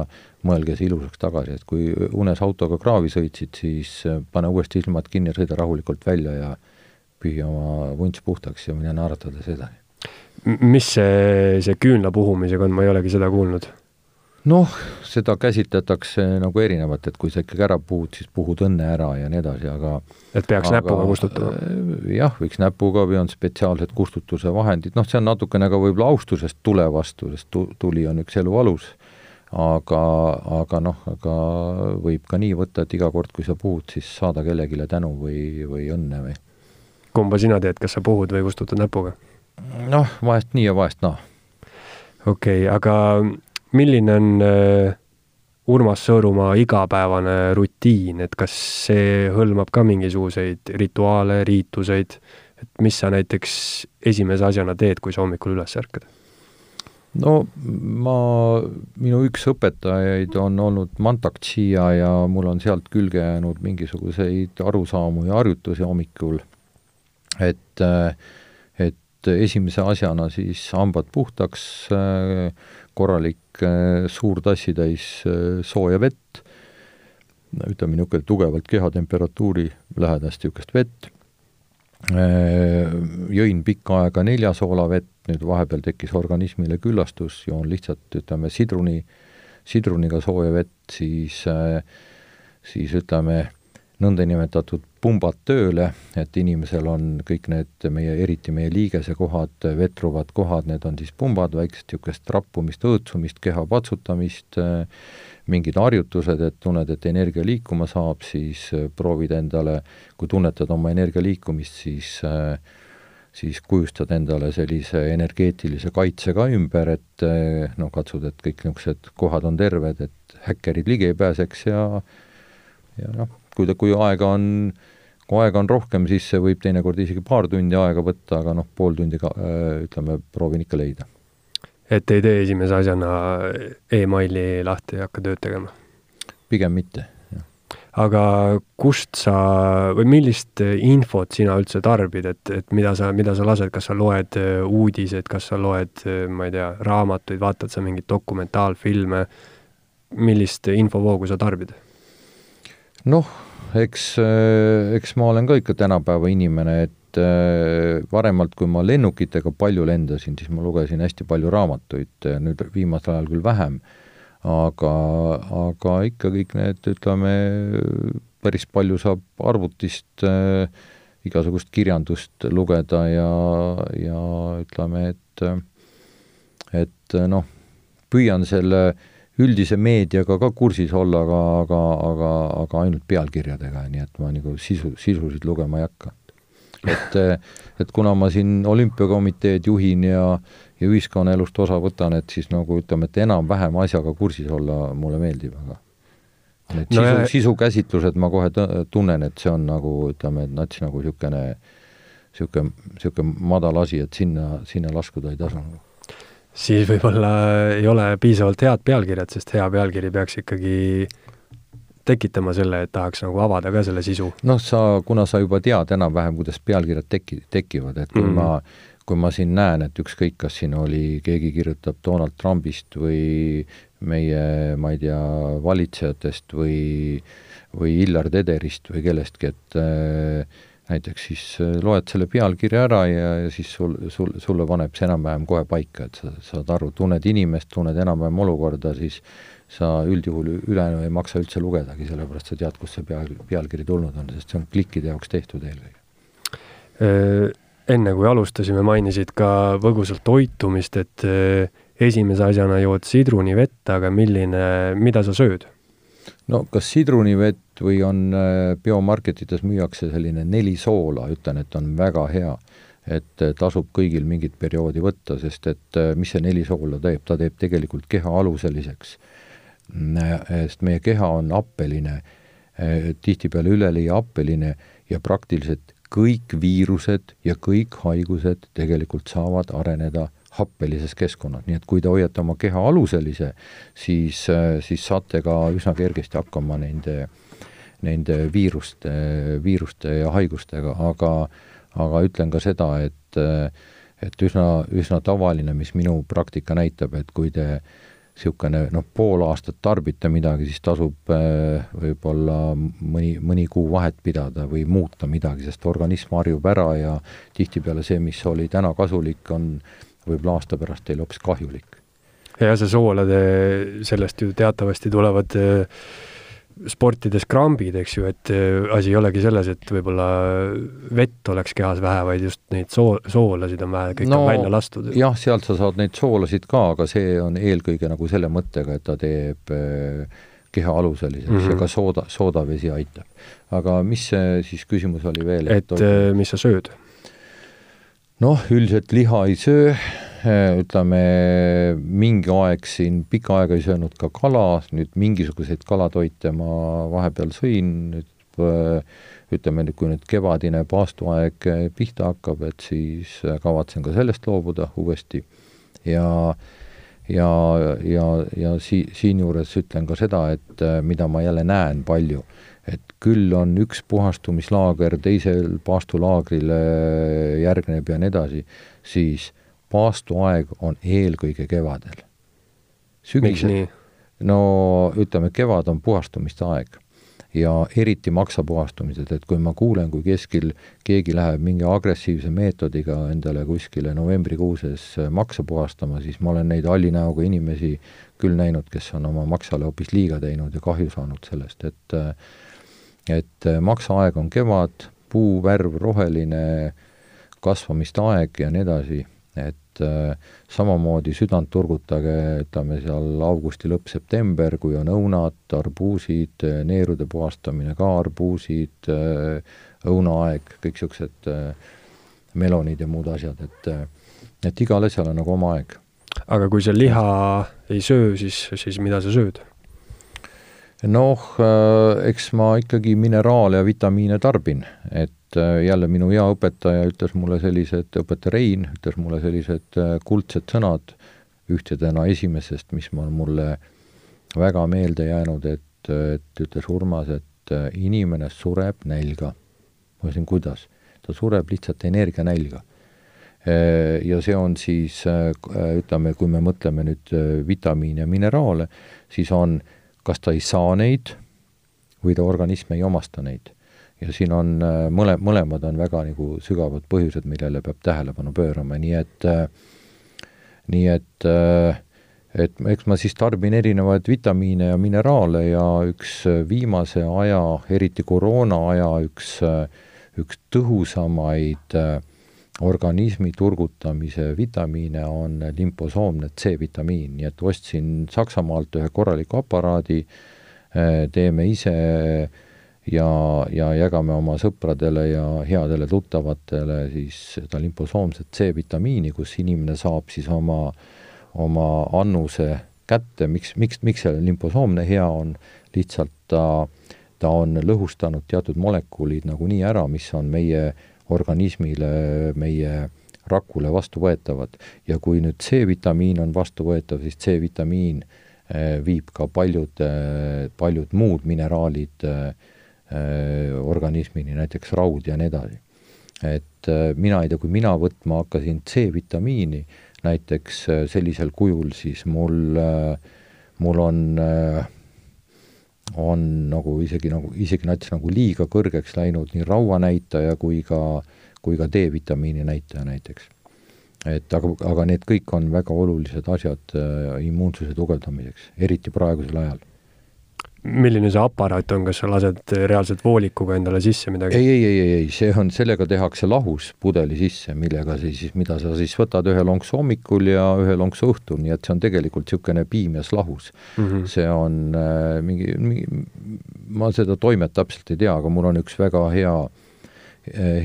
mõelge see ilusaks tagasi, et kui unes autoga kraavi sõitsid, siis äh, pane uuesti silmad kinni ja sõida rahulikult välja ja pühi oma vunts puhtaks ja mine naeratades edasi. mis see, see küünla puhumisega on, ma ei olegi seda kuulnud noh, seda käsitletakse nagu erinevalt, et kui sa ikkagi ära puhud, siis puhud õnne ära ja nii edasi, aga et peaks aga, näpuga kustutama? Äh, jah, võiks näpuga või on spetsiaalsed kustutuse vahendid, noh, see on natukene ka võib-olla austusest tule vastu, sest tu-, tuli on üks elu alus, aga, aga noh, aga võib ka nii võtta, et iga kord, kui sa puhud, siis saada kellelegi tänu või, või õnne või kumba sina teed, kas sa puhud või kustutad näpuga? noh, vahest nii ja vahest naa no.. okei okay,, aga milline on äh, Urmas Sõõrumaa igapäevane rutiin, et kas see hõlmab ka mingisuguseid rituaale, riituseid, et mis sa näiteks esimese asjana teed, kui sa hommikul üles ärkad? no ma, minu üks õpetajaid on olnud Mantak Chia ja mul on sealt külge jäänud mingisuguseid arusaamu ja harjutusi hommikul, et et esimese asjana siis hambad puhtaks, korralik äh, suur tassitäis äh, sooja vett, ütleme niisugune tugevalt kehatemperatuuri lähedast niisugust vett, äh, jõin pikka aega neljasoolavett, nüüd vahepeal tekkis organismile küllastus, joon lihtsalt, ütleme, sidruni, sidruniga sooja vett, siis, siis ütleme, nõndanimetatud pumbad tööle, et inimesel on kõik need meie, eriti meie liigesekohad, vetruvad kohad, need on siis pumbad, väikest niisugust rappumist, õõtsumist, keha patsutamist, mingid harjutused, et tunned, et energia liikuma saab, siis proovid endale, kui tunnetad oma energia liikumist, siis siis kujustad endale sellise energeetilise kaitse ka ümber, et noh, katsud, et kõik niisugused kohad on terved, et häkkerid ligi ei pääseks ja ja noh, kui ta, kui aega on, kui aega on rohkem, siis see võib teinekord isegi paar tundi aega võtta, aga noh, pool tundi ka äh, ütleme, proovin ikka leida. et ei tee esimese asjana emaili lahti ja hakka tööd tegema? pigem mitte, jah. aga kust sa või millist infot sina üldse tarbid, et, et mida sa, mida sa lased, kas sa loed äh, uudiseid, kas sa loed, äh, ma ei tea, raamatuid, vaatad sa mingeid dokumentaalfilme, millist infovoogu sa tarbid? noh, eks, äh, eks ma olen ka ikka tänapäeva inimene, et äh, varemalt, kui ma lennukitega palju lendasin, siis ma lugesin hästi palju raamatuid, nüüd viimasel ajal küll vähem, aga, aga ikka kõik need, ütleme, päris palju saab arvutist äh, igasugust kirjandust lugeda ja, ja ütleme, et et noh, püüan selle üldise meediaga ka kursis olla, aga, aga, aga, aga ainult pealkirjadega, nii et ma nagu sisu, sisusid lugema ei hakka. et, et kuna ma siin olümpiakomiteed juhin ja, ja ühiskonnaelust osa võtan, et siis nagu ütleme, et enam-vähem asjaga kursis olla mulle meeldib, aga need no sisu sisukäsitlused ma kohe tunnen, et see on nagu ütleme, et nats nagu niisugune niisugune, niisugune madal asi, et sinna, sinna laskuda ei tasu siis võib-olla ei ole piisavalt head pealkirjad, sest hea pealkiri peaks ikkagi tekitama selle, et tahaks nagu avada ka selle sisu. noh, sa, kuna sa juba tead enam-vähem, kuidas pealkirjad teki-, tekivad, et kui mm -hmm. ma kui ma siin näen, et ükskõik, kas siin oli, keegi kirjutab Donald Trumpist või meie, ma ei tea, valitsejatest või või Illar Tederist või kellestki, et äh, näiteks siis äh, loed selle pealkirja ära ja, ja siis sul, sul, sulle paneb see enam-vähem kohe paika, et sa saad aru, tunned inimest, tunned enam-vähem olukorda, siis sa üldjuhul ülejäänu ei maksa üldse lugedagi, sellepärast sa tead, kust see peal, pealkiri tulnud on, sest see on klikkide jaoks tehtud eelkõige. Äh, enne kui alustasime, mainisid ka põgusalt toitumist, et äh, esimese asjana jood sidrunivett, aga milline, mida sa sööd? no kas sidrunivett või on äh, biomarketites müüakse selline neli soola, ütlen, et on väga hea. et äh, tasub kõigil mingit perioodi võtta, sest et äh, mis see neli soola teeb, ta teeb tegelikult keha aluseliseks. sest meie keha on appeline, tihtipeale üleliia appeline ja praktiliselt kõik viirused ja kõik haigused tegelikult saavad areneda happelises keskkonnas, nii et kui te hoiate oma keha aluselise, siis, siis saate ka üsna kergesti hakkama nende, nende viiruste, viiruste ja haigustega, aga aga ütlen ka seda, et et üsna, üsna tavaline, mis minu praktika näitab, et kui te niisugune noh, pool aastat tarbite midagi, siis tasub võib-olla mõni, mõni kuu vahet pidada või muuta midagi, sest organism harjub ära ja tihtipeale see, mis oli täna kasulik, on võib-olla aasta pärast teile hoopis kahjulik. ja see soolade, sellest ju teatavasti tulevad äh, sportides krambid, eks ju, et äh, asi ei olegi selles, et võib-olla vett oleks kehas vähe, vaid just neid soo-, soolasid on vähe, kõik no, on välja lastud. jah, sealt sa saad neid soolasid ka, aga see on eelkõige nagu selle mõttega, et ta teeb äh, keha aluseliseks mm -hmm. ja ka sooda, soodavesi aitab. aga mis see siis küsimus oli veel? et, et mis sa sööd? noh, üldiselt liha ei söö, ütleme mingi aeg siin pikka aega ei söönud ka kala, nüüd mingisuguseid kalatoite ma vahepeal sõin, nüüd ütleme nüüd, kui nüüd kevadine paastuaeg pihta hakkab, et siis kavatsen ka sellest loobuda uuesti. Ja ja, ja, ja si-, siinjuures ütlen ka seda, et mida ma jälle näen palju. Et küll on üks puhastumislaager teisel paastulaagrile järgneb ja nii edasi, siis paastuaeg on eelkõige kevadel. sügisel, no ütleme, kevad on puhastumiste aeg ja eriti maksapuhastumised, et kui ma kuulen, kui keskil keegi läheb mingi agressiivse meetodiga endale kuskile novembrikuuses maksa puhastama, siis ma olen neid halli näoga inimesi küll näinud, kes on oma maksale hoopis liiga teinud ja kahju saanud sellest, et et maksaaeg on kevad, puu värv roheline, kasvamiste aeg ja nii edasi, et äh, samamoodi südant turgutage, ütleme seal augusti lõpp, september, kui on õunad, arbuusid, neerude puhastamine ka, arbuusid äh,, õunaaeg, kõik niisugused äh, melonid ja muud asjad, et et igal asjal on nagu oma aeg. aga kui sa liha ei söö, siis, siis mida sa sööd? Noh, äh, eks ma ikkagi mineraale ja vitamiine tarbin, et äh, jälle minu hea õpetaja ütles mulle sellised, õpetaja Rein ütles mulle sellised äh, kuldsed sõnad ühtedena esimesest, mis on mulle väga meelde jäänud, et, et ütles Urmas, et inimene sureb nälga. ma ütlesin, kuidas? ta sureb lihtsalt energianälga. Ja see on siis, ütleme, kui me mõtleme nüüd vitamiine ja mineraale, siis on äh, kas ta ei saa neid või ta organism ei omasta neid. ja siin on äh, mõle, mõlemad on väga nagu sügavad põhjused, millele peab tähelepanu pöörama, nii et äh, nii et äh, et eks ma siis tarbin erinevaid vitamiine ja mineraale ja üks viimase aja, eriti koroona aja üks, üks tõhusamaid organismi turgutamise vitamiine on limposoomne C-vitamiin, nii et ostsin Saksamaalt ühe korraliku aparaadi, teeme ise ja, ja jagame oma sõpradele ja headele tuttavatele siis seda limposoomset C-vitamiini, kus inimene saab siis oma, oma annuse kätte, miks, miks, miks see limposoomne hea on, lihtsalt ta, ta on lõhustanud teatud molekulid nagunii ära, mis on meie organismile, meie rakule vastuvõetavad. ja kui nüüd C-vitamiin on vastuvõetav, siis C-vitamiin eh, viib ka paljud, eh, paljud muud mineraalid eh, organismini, näiteks raud ja nii edasi. et mina ei tea, kui mina võtma hakkasin C-vitamiini näiteks sellisel kujul, siis mul, mul on on nagu isegi nagu, isegi nats nagu liiga kõrgeks läinud nii rauanäitaja kui ka, kui ka D-vitamiini näitaja näiteks. et aga, aga need kõik on väga olulised asjad äh, immuunsuse tugevdamiseks, eriti praegusel ajal milline see aparaat on, kas sa lased reaalselt voolikuga endale sisse midagi? ei, ei, ei, ei, ei, see on, sellega tehakse lahus pudeli sisse, millega siis, mida sa siis võtad ühe lonksu hommikul ja ühe lonksu õhtul, nii et see on tegelikult niisugune piimias lahus mm. -hmm. see on äh, mingi, mingi, ma seda toimet täpselt ei tea, aga mul on üks väga hea,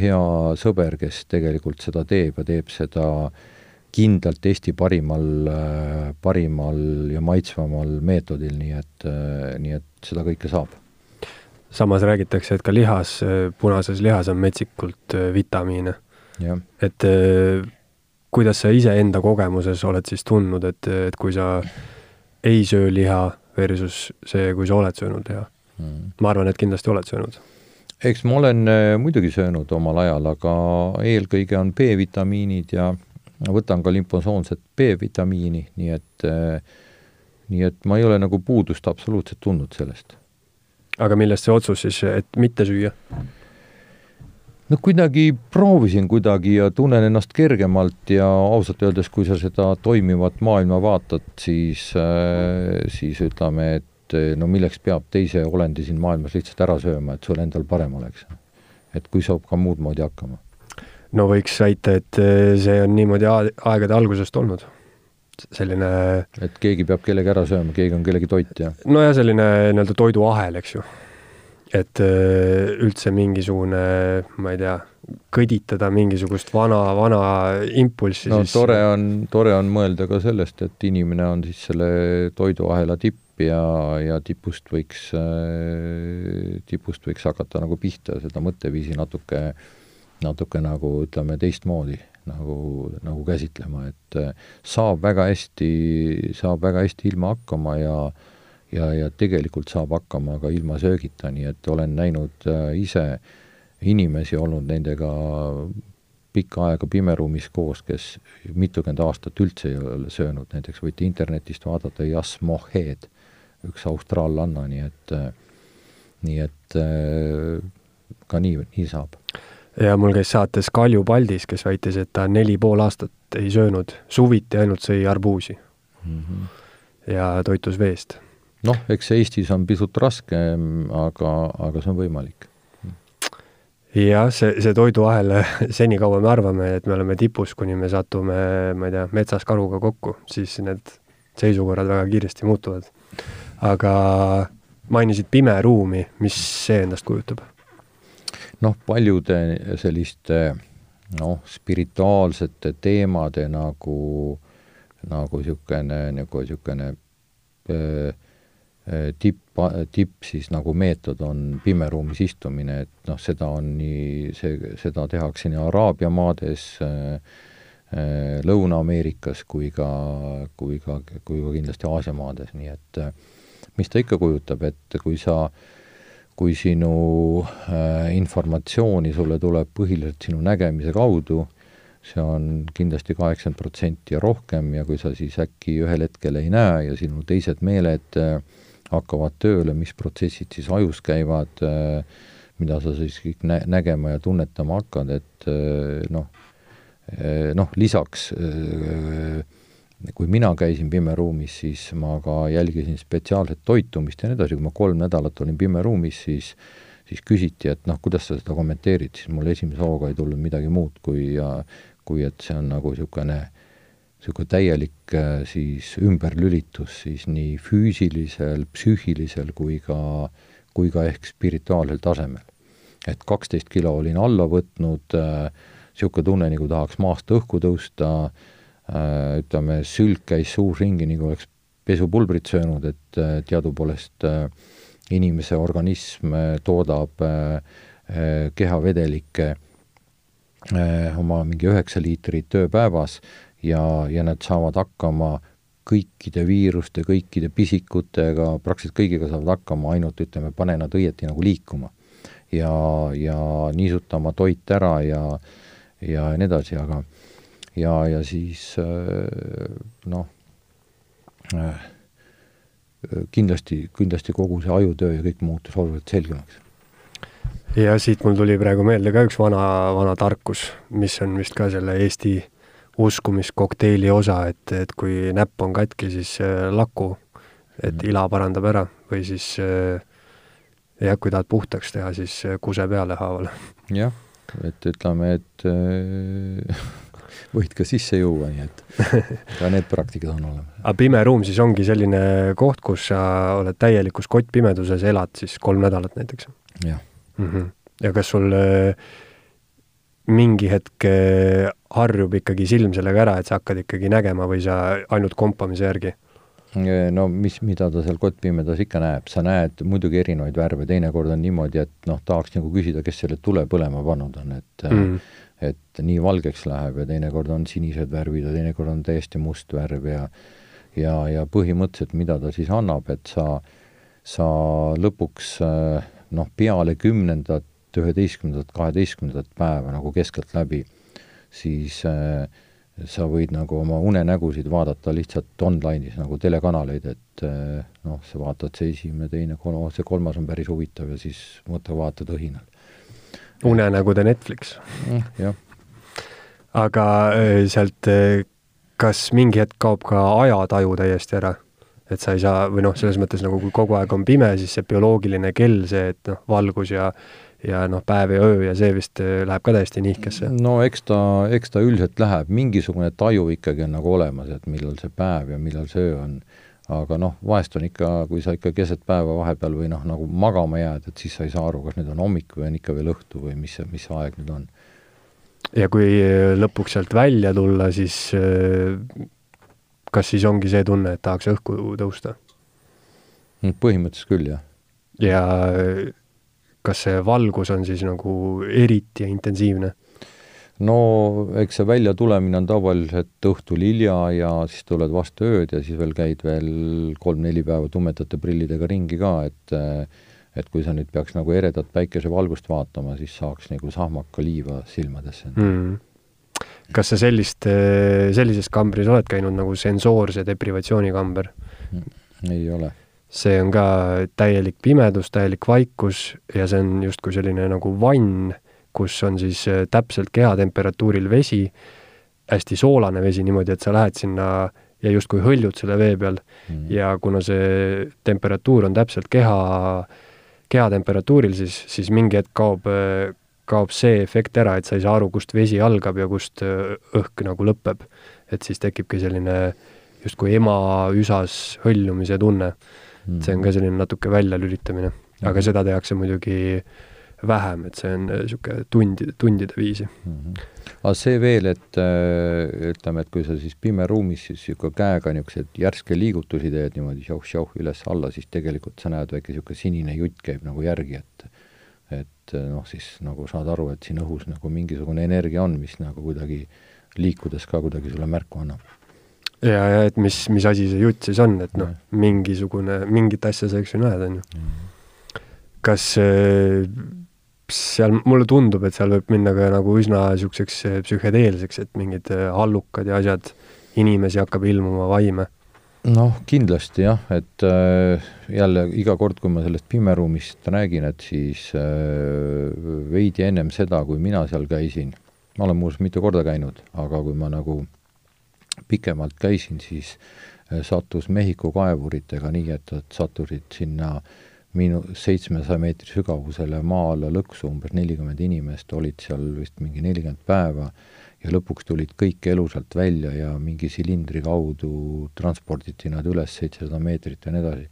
hea sõber, kes tegelikult seda teeb ja teeb seda äh, kindlalt Eesti parimal, parimal ja maitsvamal meetodil, nii et, nii et seda kõike saab. samas räägitakse, et ka lihas, punases lihas on metsikult äh, vitamiine. et äh, kuidas sa iseenda kogemuses oled siis tundnud, et, et kui sa ei söö liha versus see, kui sa oled söönud liha mm.? ma arvan, et kindlasti oled söönud eks ma olen äh, muidugi söönud omal ajal, aga eelkõige on B-vitamiinid ja võtan ka limfosoomset B-vitamiini, nii et nii et ma ei ole nagu puudust absoluutselt tundnud sellest. aga millest see otsus siis, et mitte süüa? no kuidagi proovisin kuidagi ja tunnen ennast kergemalt ja ausalt öeldes, kui sa seda toimivat maailma vaatad, siis, siis ütleme, et no milleks peab teise olendi siin maailmas lihtsalt ära sööma, et sul endal parem oleks. et kui saab ka muud moodi hakkama no võiks väita, et eh, see on niimoodi aegade algusest olnud. Selline et keegi peab kellegi ära sööma, keegi on kellegi toit, jah? nojah, selline nii-öelda toiduahel, eks ju. et eh, üldse mingisugune, ma ei tea, kõditada mingisugust vana, vana impulssi no siis... tore on, tore on mõelda ka sellest, et inimene on siis selle toiduahela tipp ja, ja tipust võiks, eh, tipust võiks hakata nagu pihta seda mõtteviisi natuke äh, natuke nagu ütleme, teistmoodi nagu, nagu käsitlema, et äh, saab väga hästi, saab väga hästi ilma hakkama ja ja, ja tegelikult saab hakkama ka ilma söögita, nii et olen näinud äh, ise inimesi, olnud nendega pikka aega pimeruumis koos, kes mitukümmend aastat üldse ei ole söönud, näiteks võite internetist vaadata Jas Mohed, üks austraallanna, nii et äh, nii et ka nii, nii saab ja mul käis saates Kalju Paldis, kes väitis, et ta neli pool aastat ei söönud, suviti ainult sõi arbuusi mm. -hmm. ja toitus veest. noh, eks Eestis on pisut raskem, aga, aga see on võimalik. jah, see, see toiduahel, senikaua me arvame, et me oleme tipus, kuni me satume, ma ei tea, metsas karuga kokku, siis need seisukorrad väga kiiresti muutuvad. aga mainisid pime ruumi, mis see endast kujutab? Noh, paljude selliste noh, spirituaalsete teemade nagu, nagu niisugune, nagu niisugune tipp, tipp siis nagu meetod on pimeruumis istumine, et noh, seda on nii, see, seda tehakse nii Araabia maades äh,, Lõuna-Ameerikas kui ka, kui ka, kui ka kindlasti Aasia maades, nii et mis ta ikka kujutab, et kui sa äh, kui sinu äh, informatsiooni sulle tuleb põhiliselt sinu nägemise kaudu, see on kindlasti kaheksakümmend protsenti ja rohkem ja kui sa siis äkki ühel hetkel ei näe ja sinu teised meeled äh, hakkavad tööle, mis protsessid siis ajus käivad äh,, mida sa siis kõik nä-, nägema ja tunnetama hakkad, et äh, noh, äh, noh, lisaks äh, kui mina käisin pimeruumis, siis ma ka jälgisin spetsiaalset toitumist ja nii edasi, kui ma kolm nädalat olin pimeruumis, siis siis küsiti, et noh, kuidas sa seda kommenteerid, siis mul esimese hooga ei tulnud midagi muud, kui kui et see on nagu niisugune niisugune täielik äh, siis ümberlülitus siis nii füüsilisel, psüühilisel kui ka, kui ka ehk spirituaalsel tasemel. et kaksteist kilo olin alla võtnud niisugune äh,, tunne, nagu tahaks maast õhku tõusta äh,, ütleme, sülg käis suus ringi, nagu oleks pesupulbrit söönud, et äh, teadupoolest äh, inimese organism äh, toodab äh, äh kehavedelikke äh, oma mingi üheksa liitrit ööpäevas ja, ja nad saavad hakkama kõikide viiruste, kõikide pisikutega, praktiliselt kõigiga saavad hakkama, ainult ütleme, pane nad õieti nagu liikuma. ja, ja niisutama toit ära ja, ja nii edasi, aga ja, ja siis noh, kindlasti, kindlasti kogu see ajutöö ja kõik muutus oluliselt selgemaks. ja siit mul tuli praegu meelde ka üks vana, vana tarkus, mis on vist ka selle Eesti uskumiskokteili osa, et, et kui näpp on katki, siis äh, laku, et mm. ila parandab ära või siis äh, jah, kui tahad puhtaks teha, siis äh, kuse peale haaval. jah, et ütleme, et äh, võid ka sisse juua, nii et ka need praktikad on olemas. aga pime ruum siis ongi selline koht, kus sa oled täielikus kottpimeduses, elad siis kolm nädalat näiteks? jah mm. -hmm. ja kas sul äh, mingi hetk äh, harjub ikkagi silm sellega ära, et sa hakkad ikkagi nägema või sa ainult kompamise järgi? no mis, mida ta seal kottpimedas ikka näeb, sa näed muidugi erinevaid värve, teinekord on niimoodi, et noh, tahaks nagu küsida, kes selle tule põlema pannud on, et mm et nii valgeks läheb ja teinekord on sinised värvid ja teinekord on täiesti must värv ja ja, ja põhimõtteliselt, mida ta siis annab, et sa, sa lõpuks noh, peale kümnendat, üheteistkümnendat, kaheteistkümnendat päeva nagu keskeltläbi, siis äh, sa võid nagu oma unenägusid vaadata lihtsalt online'is nagu telekanaleid, et noh, sa vaatad see esimene, teine, kolmas, see kolmas on päris huvitav ja siis mõtle, vaatad õhinal unenägude Netflix jah. aga äh, sealt, äh, kas mingi hetk kaob ka ajataju täiesti ära? et sa ei saa, või noh, selles mõttes nagu kui kogu aeg on pime, siis see bioloogiline kell, see, et noh, valgus ja ja noh, päev ja öö ja see vist äh, läheb ka täiesti nihkesse. no eks ta, eks ta üldiselt läheb, mingisugune taju ikkagi on nagu olemas, et millal see päev ja millal see öö on aga noh, vahest on ikka, kui sa ikka keset päeva vahepeal või noh, nagu magama jääd, et siis sa ei saa aru, kas nüüd on hommik või on ikka veel õhtu või mis mis aeg nüüd on. ja kui lõpuks sealt välja tulla, siis äh, kas siis ongi see tunne, et tahaks õhku tõusta? põhimõtteliselt küll, jah. ja kas see valgus on siis nagu eriti intensiivne? No eks see väljatulemine on tavaliselt õhtul hilja ja siis tuled vastu ööd ja siis veel käid veel kolm-neli päeva tumedate prillidega ringi ka, et et kui sa nüüd peaks nagu eredat päikesevalgust vaatama, siis saaks nagu sahmaka liiva silmadesse mm.. kas sa sellist, sellises kambris oled käinud nagu sensoorse deprivatsiooni kamber mm,? ei ole. See on ka täielik pimedus, täielik vaikus ja see on justkui selline nagu vann kus on siis äh, täpselt kehatemperatuuril vesi, hästi soolane vesi niimoodi, et sa lähed sinna ja justkui hõljud selle vee peal mm. ja kuna see temperatuur on täpselt keha, kehatemperatuuril, siis, siis mingi hetk kaob, kaob see efekt ära, et sa ei saa aru, kust vesi algab ja kust äh, õhk nagu lõpeb. et siis tekibki selline justkui ema üsas hõljumise tunne mm.. see on ka selline natuke väljalülitamine, aga mm. seda tehakse muidugi äh, vähem, et see on niisugune tundide, tundide viisi mm. -hmm. aga see veel, et äh, ütleme, et kui sa siis pime ruumis siis niisugune käega niisuguseid järske liigutusi teed niimoodi šauh-šauh üles-alla, siis tegelikult sa näed väike niisugune sinine jutt käib nagu järgi, et et noh, siis nagu saad aru, et siin õhus nagu mingisugune energia on, mis nagu kuidagi liikudes ka kuidagi sulle märku annab ja, ja et mis, mis asi see jutt siis on, et noh, mingisugune, mingit asja sa eks ju näed, on ju. kas äh, seal mulle tundub, et seal võib minna ka nagu üsna niisuguseks eh, psühhedeelseks, et mingid eh, hallukad ja asjad, inimesi hakkab ilmuma, vaime. noh, kindlasti jah, et äh, jälle iga kord, kui ma sellest pimeruumist räägin, et siis äh, veidi ennem seda, kui mina seal käisin, ma olen muuseas mitu korda käinud, aga kui ma nagu pikemalt käisin, siis äh, sattus Mehhiko kaevuritega nii, et nad sattusid sinna miinu-, seitsmesaja meetri sügavusele maa alla lõksu umbes nelikümmend inimest, olid seal vist mingi nelikümmend päeva ja lõpuks tulid kõik elusalt välja ja mingi silindri kaudu transporditi nad üles seitsesada meetrit ja nii edasi.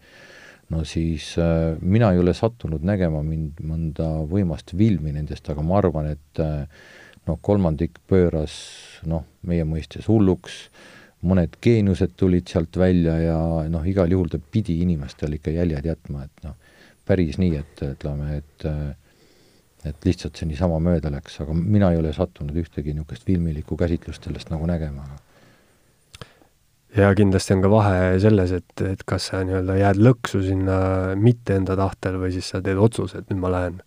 no siis äh, mina ei ole sattunud nägema mind mõnda võimast filmi nendest, aga ma arvan, et äh, noh, kolmandik pööras noh, meie mõistes hulluks, mõned geeniused tulid sealt välja ja noh, igal juhul ta pidi inimestele ikka jäljed jätma, et noh, päris nii, et ütleme, et et lihtsalt see niisama mööda läks, aga mina ei ole sattunud ühtegi niisugust filmilikku käsitlust sellest nagu nägema. ja kindlasti on ka vahe selles, et, et kas sa nii-öelda jääd lõksu sinna mitte enda tahtel või siis sa teed otsuse, et nüüd ma lähen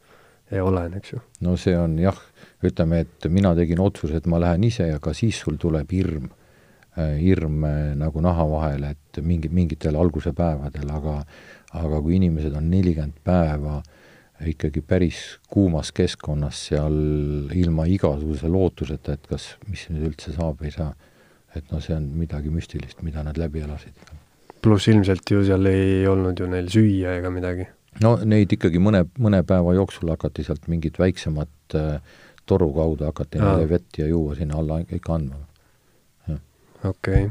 ja olen, eks ju. no see on jah, ütleme, et mina tegin otsuse, et ma lähen ise ja ka siis sul tuleb hirm, äh, hirm äh, nagu naha vahele, et mingi, mingitel alguse päevadel, aga aga kui inimesed on nelikümmend päeva ikkagi päris kuumas keskkonnas seal ilma igasuguse lootuseta, et kas, mis nüüd üldse saab ei saa. et noh, see on midagi müstilist, mida nad läbi elasid. pluss ilmselt ju seal ei olnud ju neil süüa ega midagi? no neid ikkagi mõne, mõne päeva jooksul hakati sealt mingit väiksemat äh, toru kaudu hakati Aa. neile vett ja juua sinna alla ikka andma. okei okay.,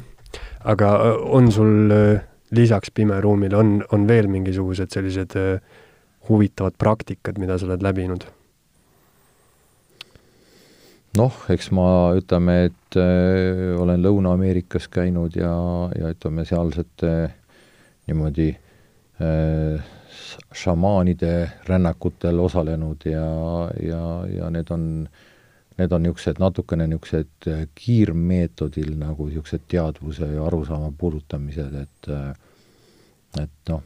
aga äh, on sul äh, lisaks pimeruumile, on, on veel mingisugused sellised äh, huvitavad praktikad, mida sa oled läbinud? noh, eks ma ütleme, et äh, olen Lõuna-Ameerikas käinud ja, ja ütleme, sealsete niimoodi äh, šamaanide rännakutel osalenud ja, ja, ja need on, need on niisugused natukene niisugused kiirmeetodil nagu niisugused teadvuse ja arusaama puudutamised, et et noh,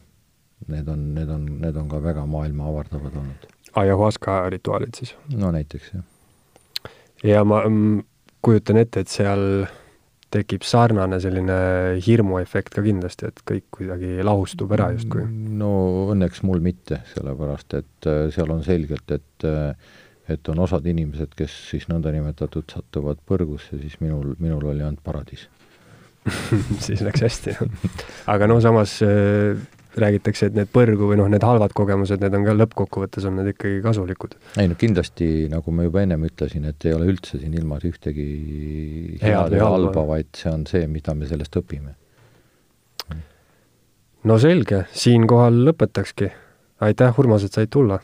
need on, need on, need on ka väga maailma avardavad olnud. Ayahuasca rituaalid siis? no näiteks, jah. ja ma mm, kujutan ette, et seal tekib sarnane selline hirmuefekt ka kindlasti, et kõik kuidagi lahustub ära justkui? no õnneks mul mitte, sellepärast et äh, seal on selgelt, et äh, et on osad inimesed, kes siis nõndanimetatud satuvad põrgusse, siis minul, minul oli ainult paradiis siis läks hästi aga no samas äh, räägitakse, et need põrgu või noh, need halvad kogemused, need on ka lõppkokkuvõttes on need ikkagi kasulikud. ei no kindlasti, nagu ma juba ennem ütlesin, et ei ole üldse siin ilmas ühtegi head või halba, vaid see on see, mida me sellest õpime. no selge, siinkohal lõpetakski. aitäh, Urmas, et said tulla!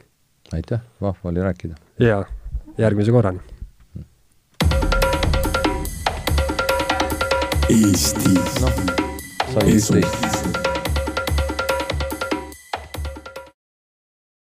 aitäh, vahva oli rääkida! Jaa, järgmise korrani! Eesti. Noh, sai üksteist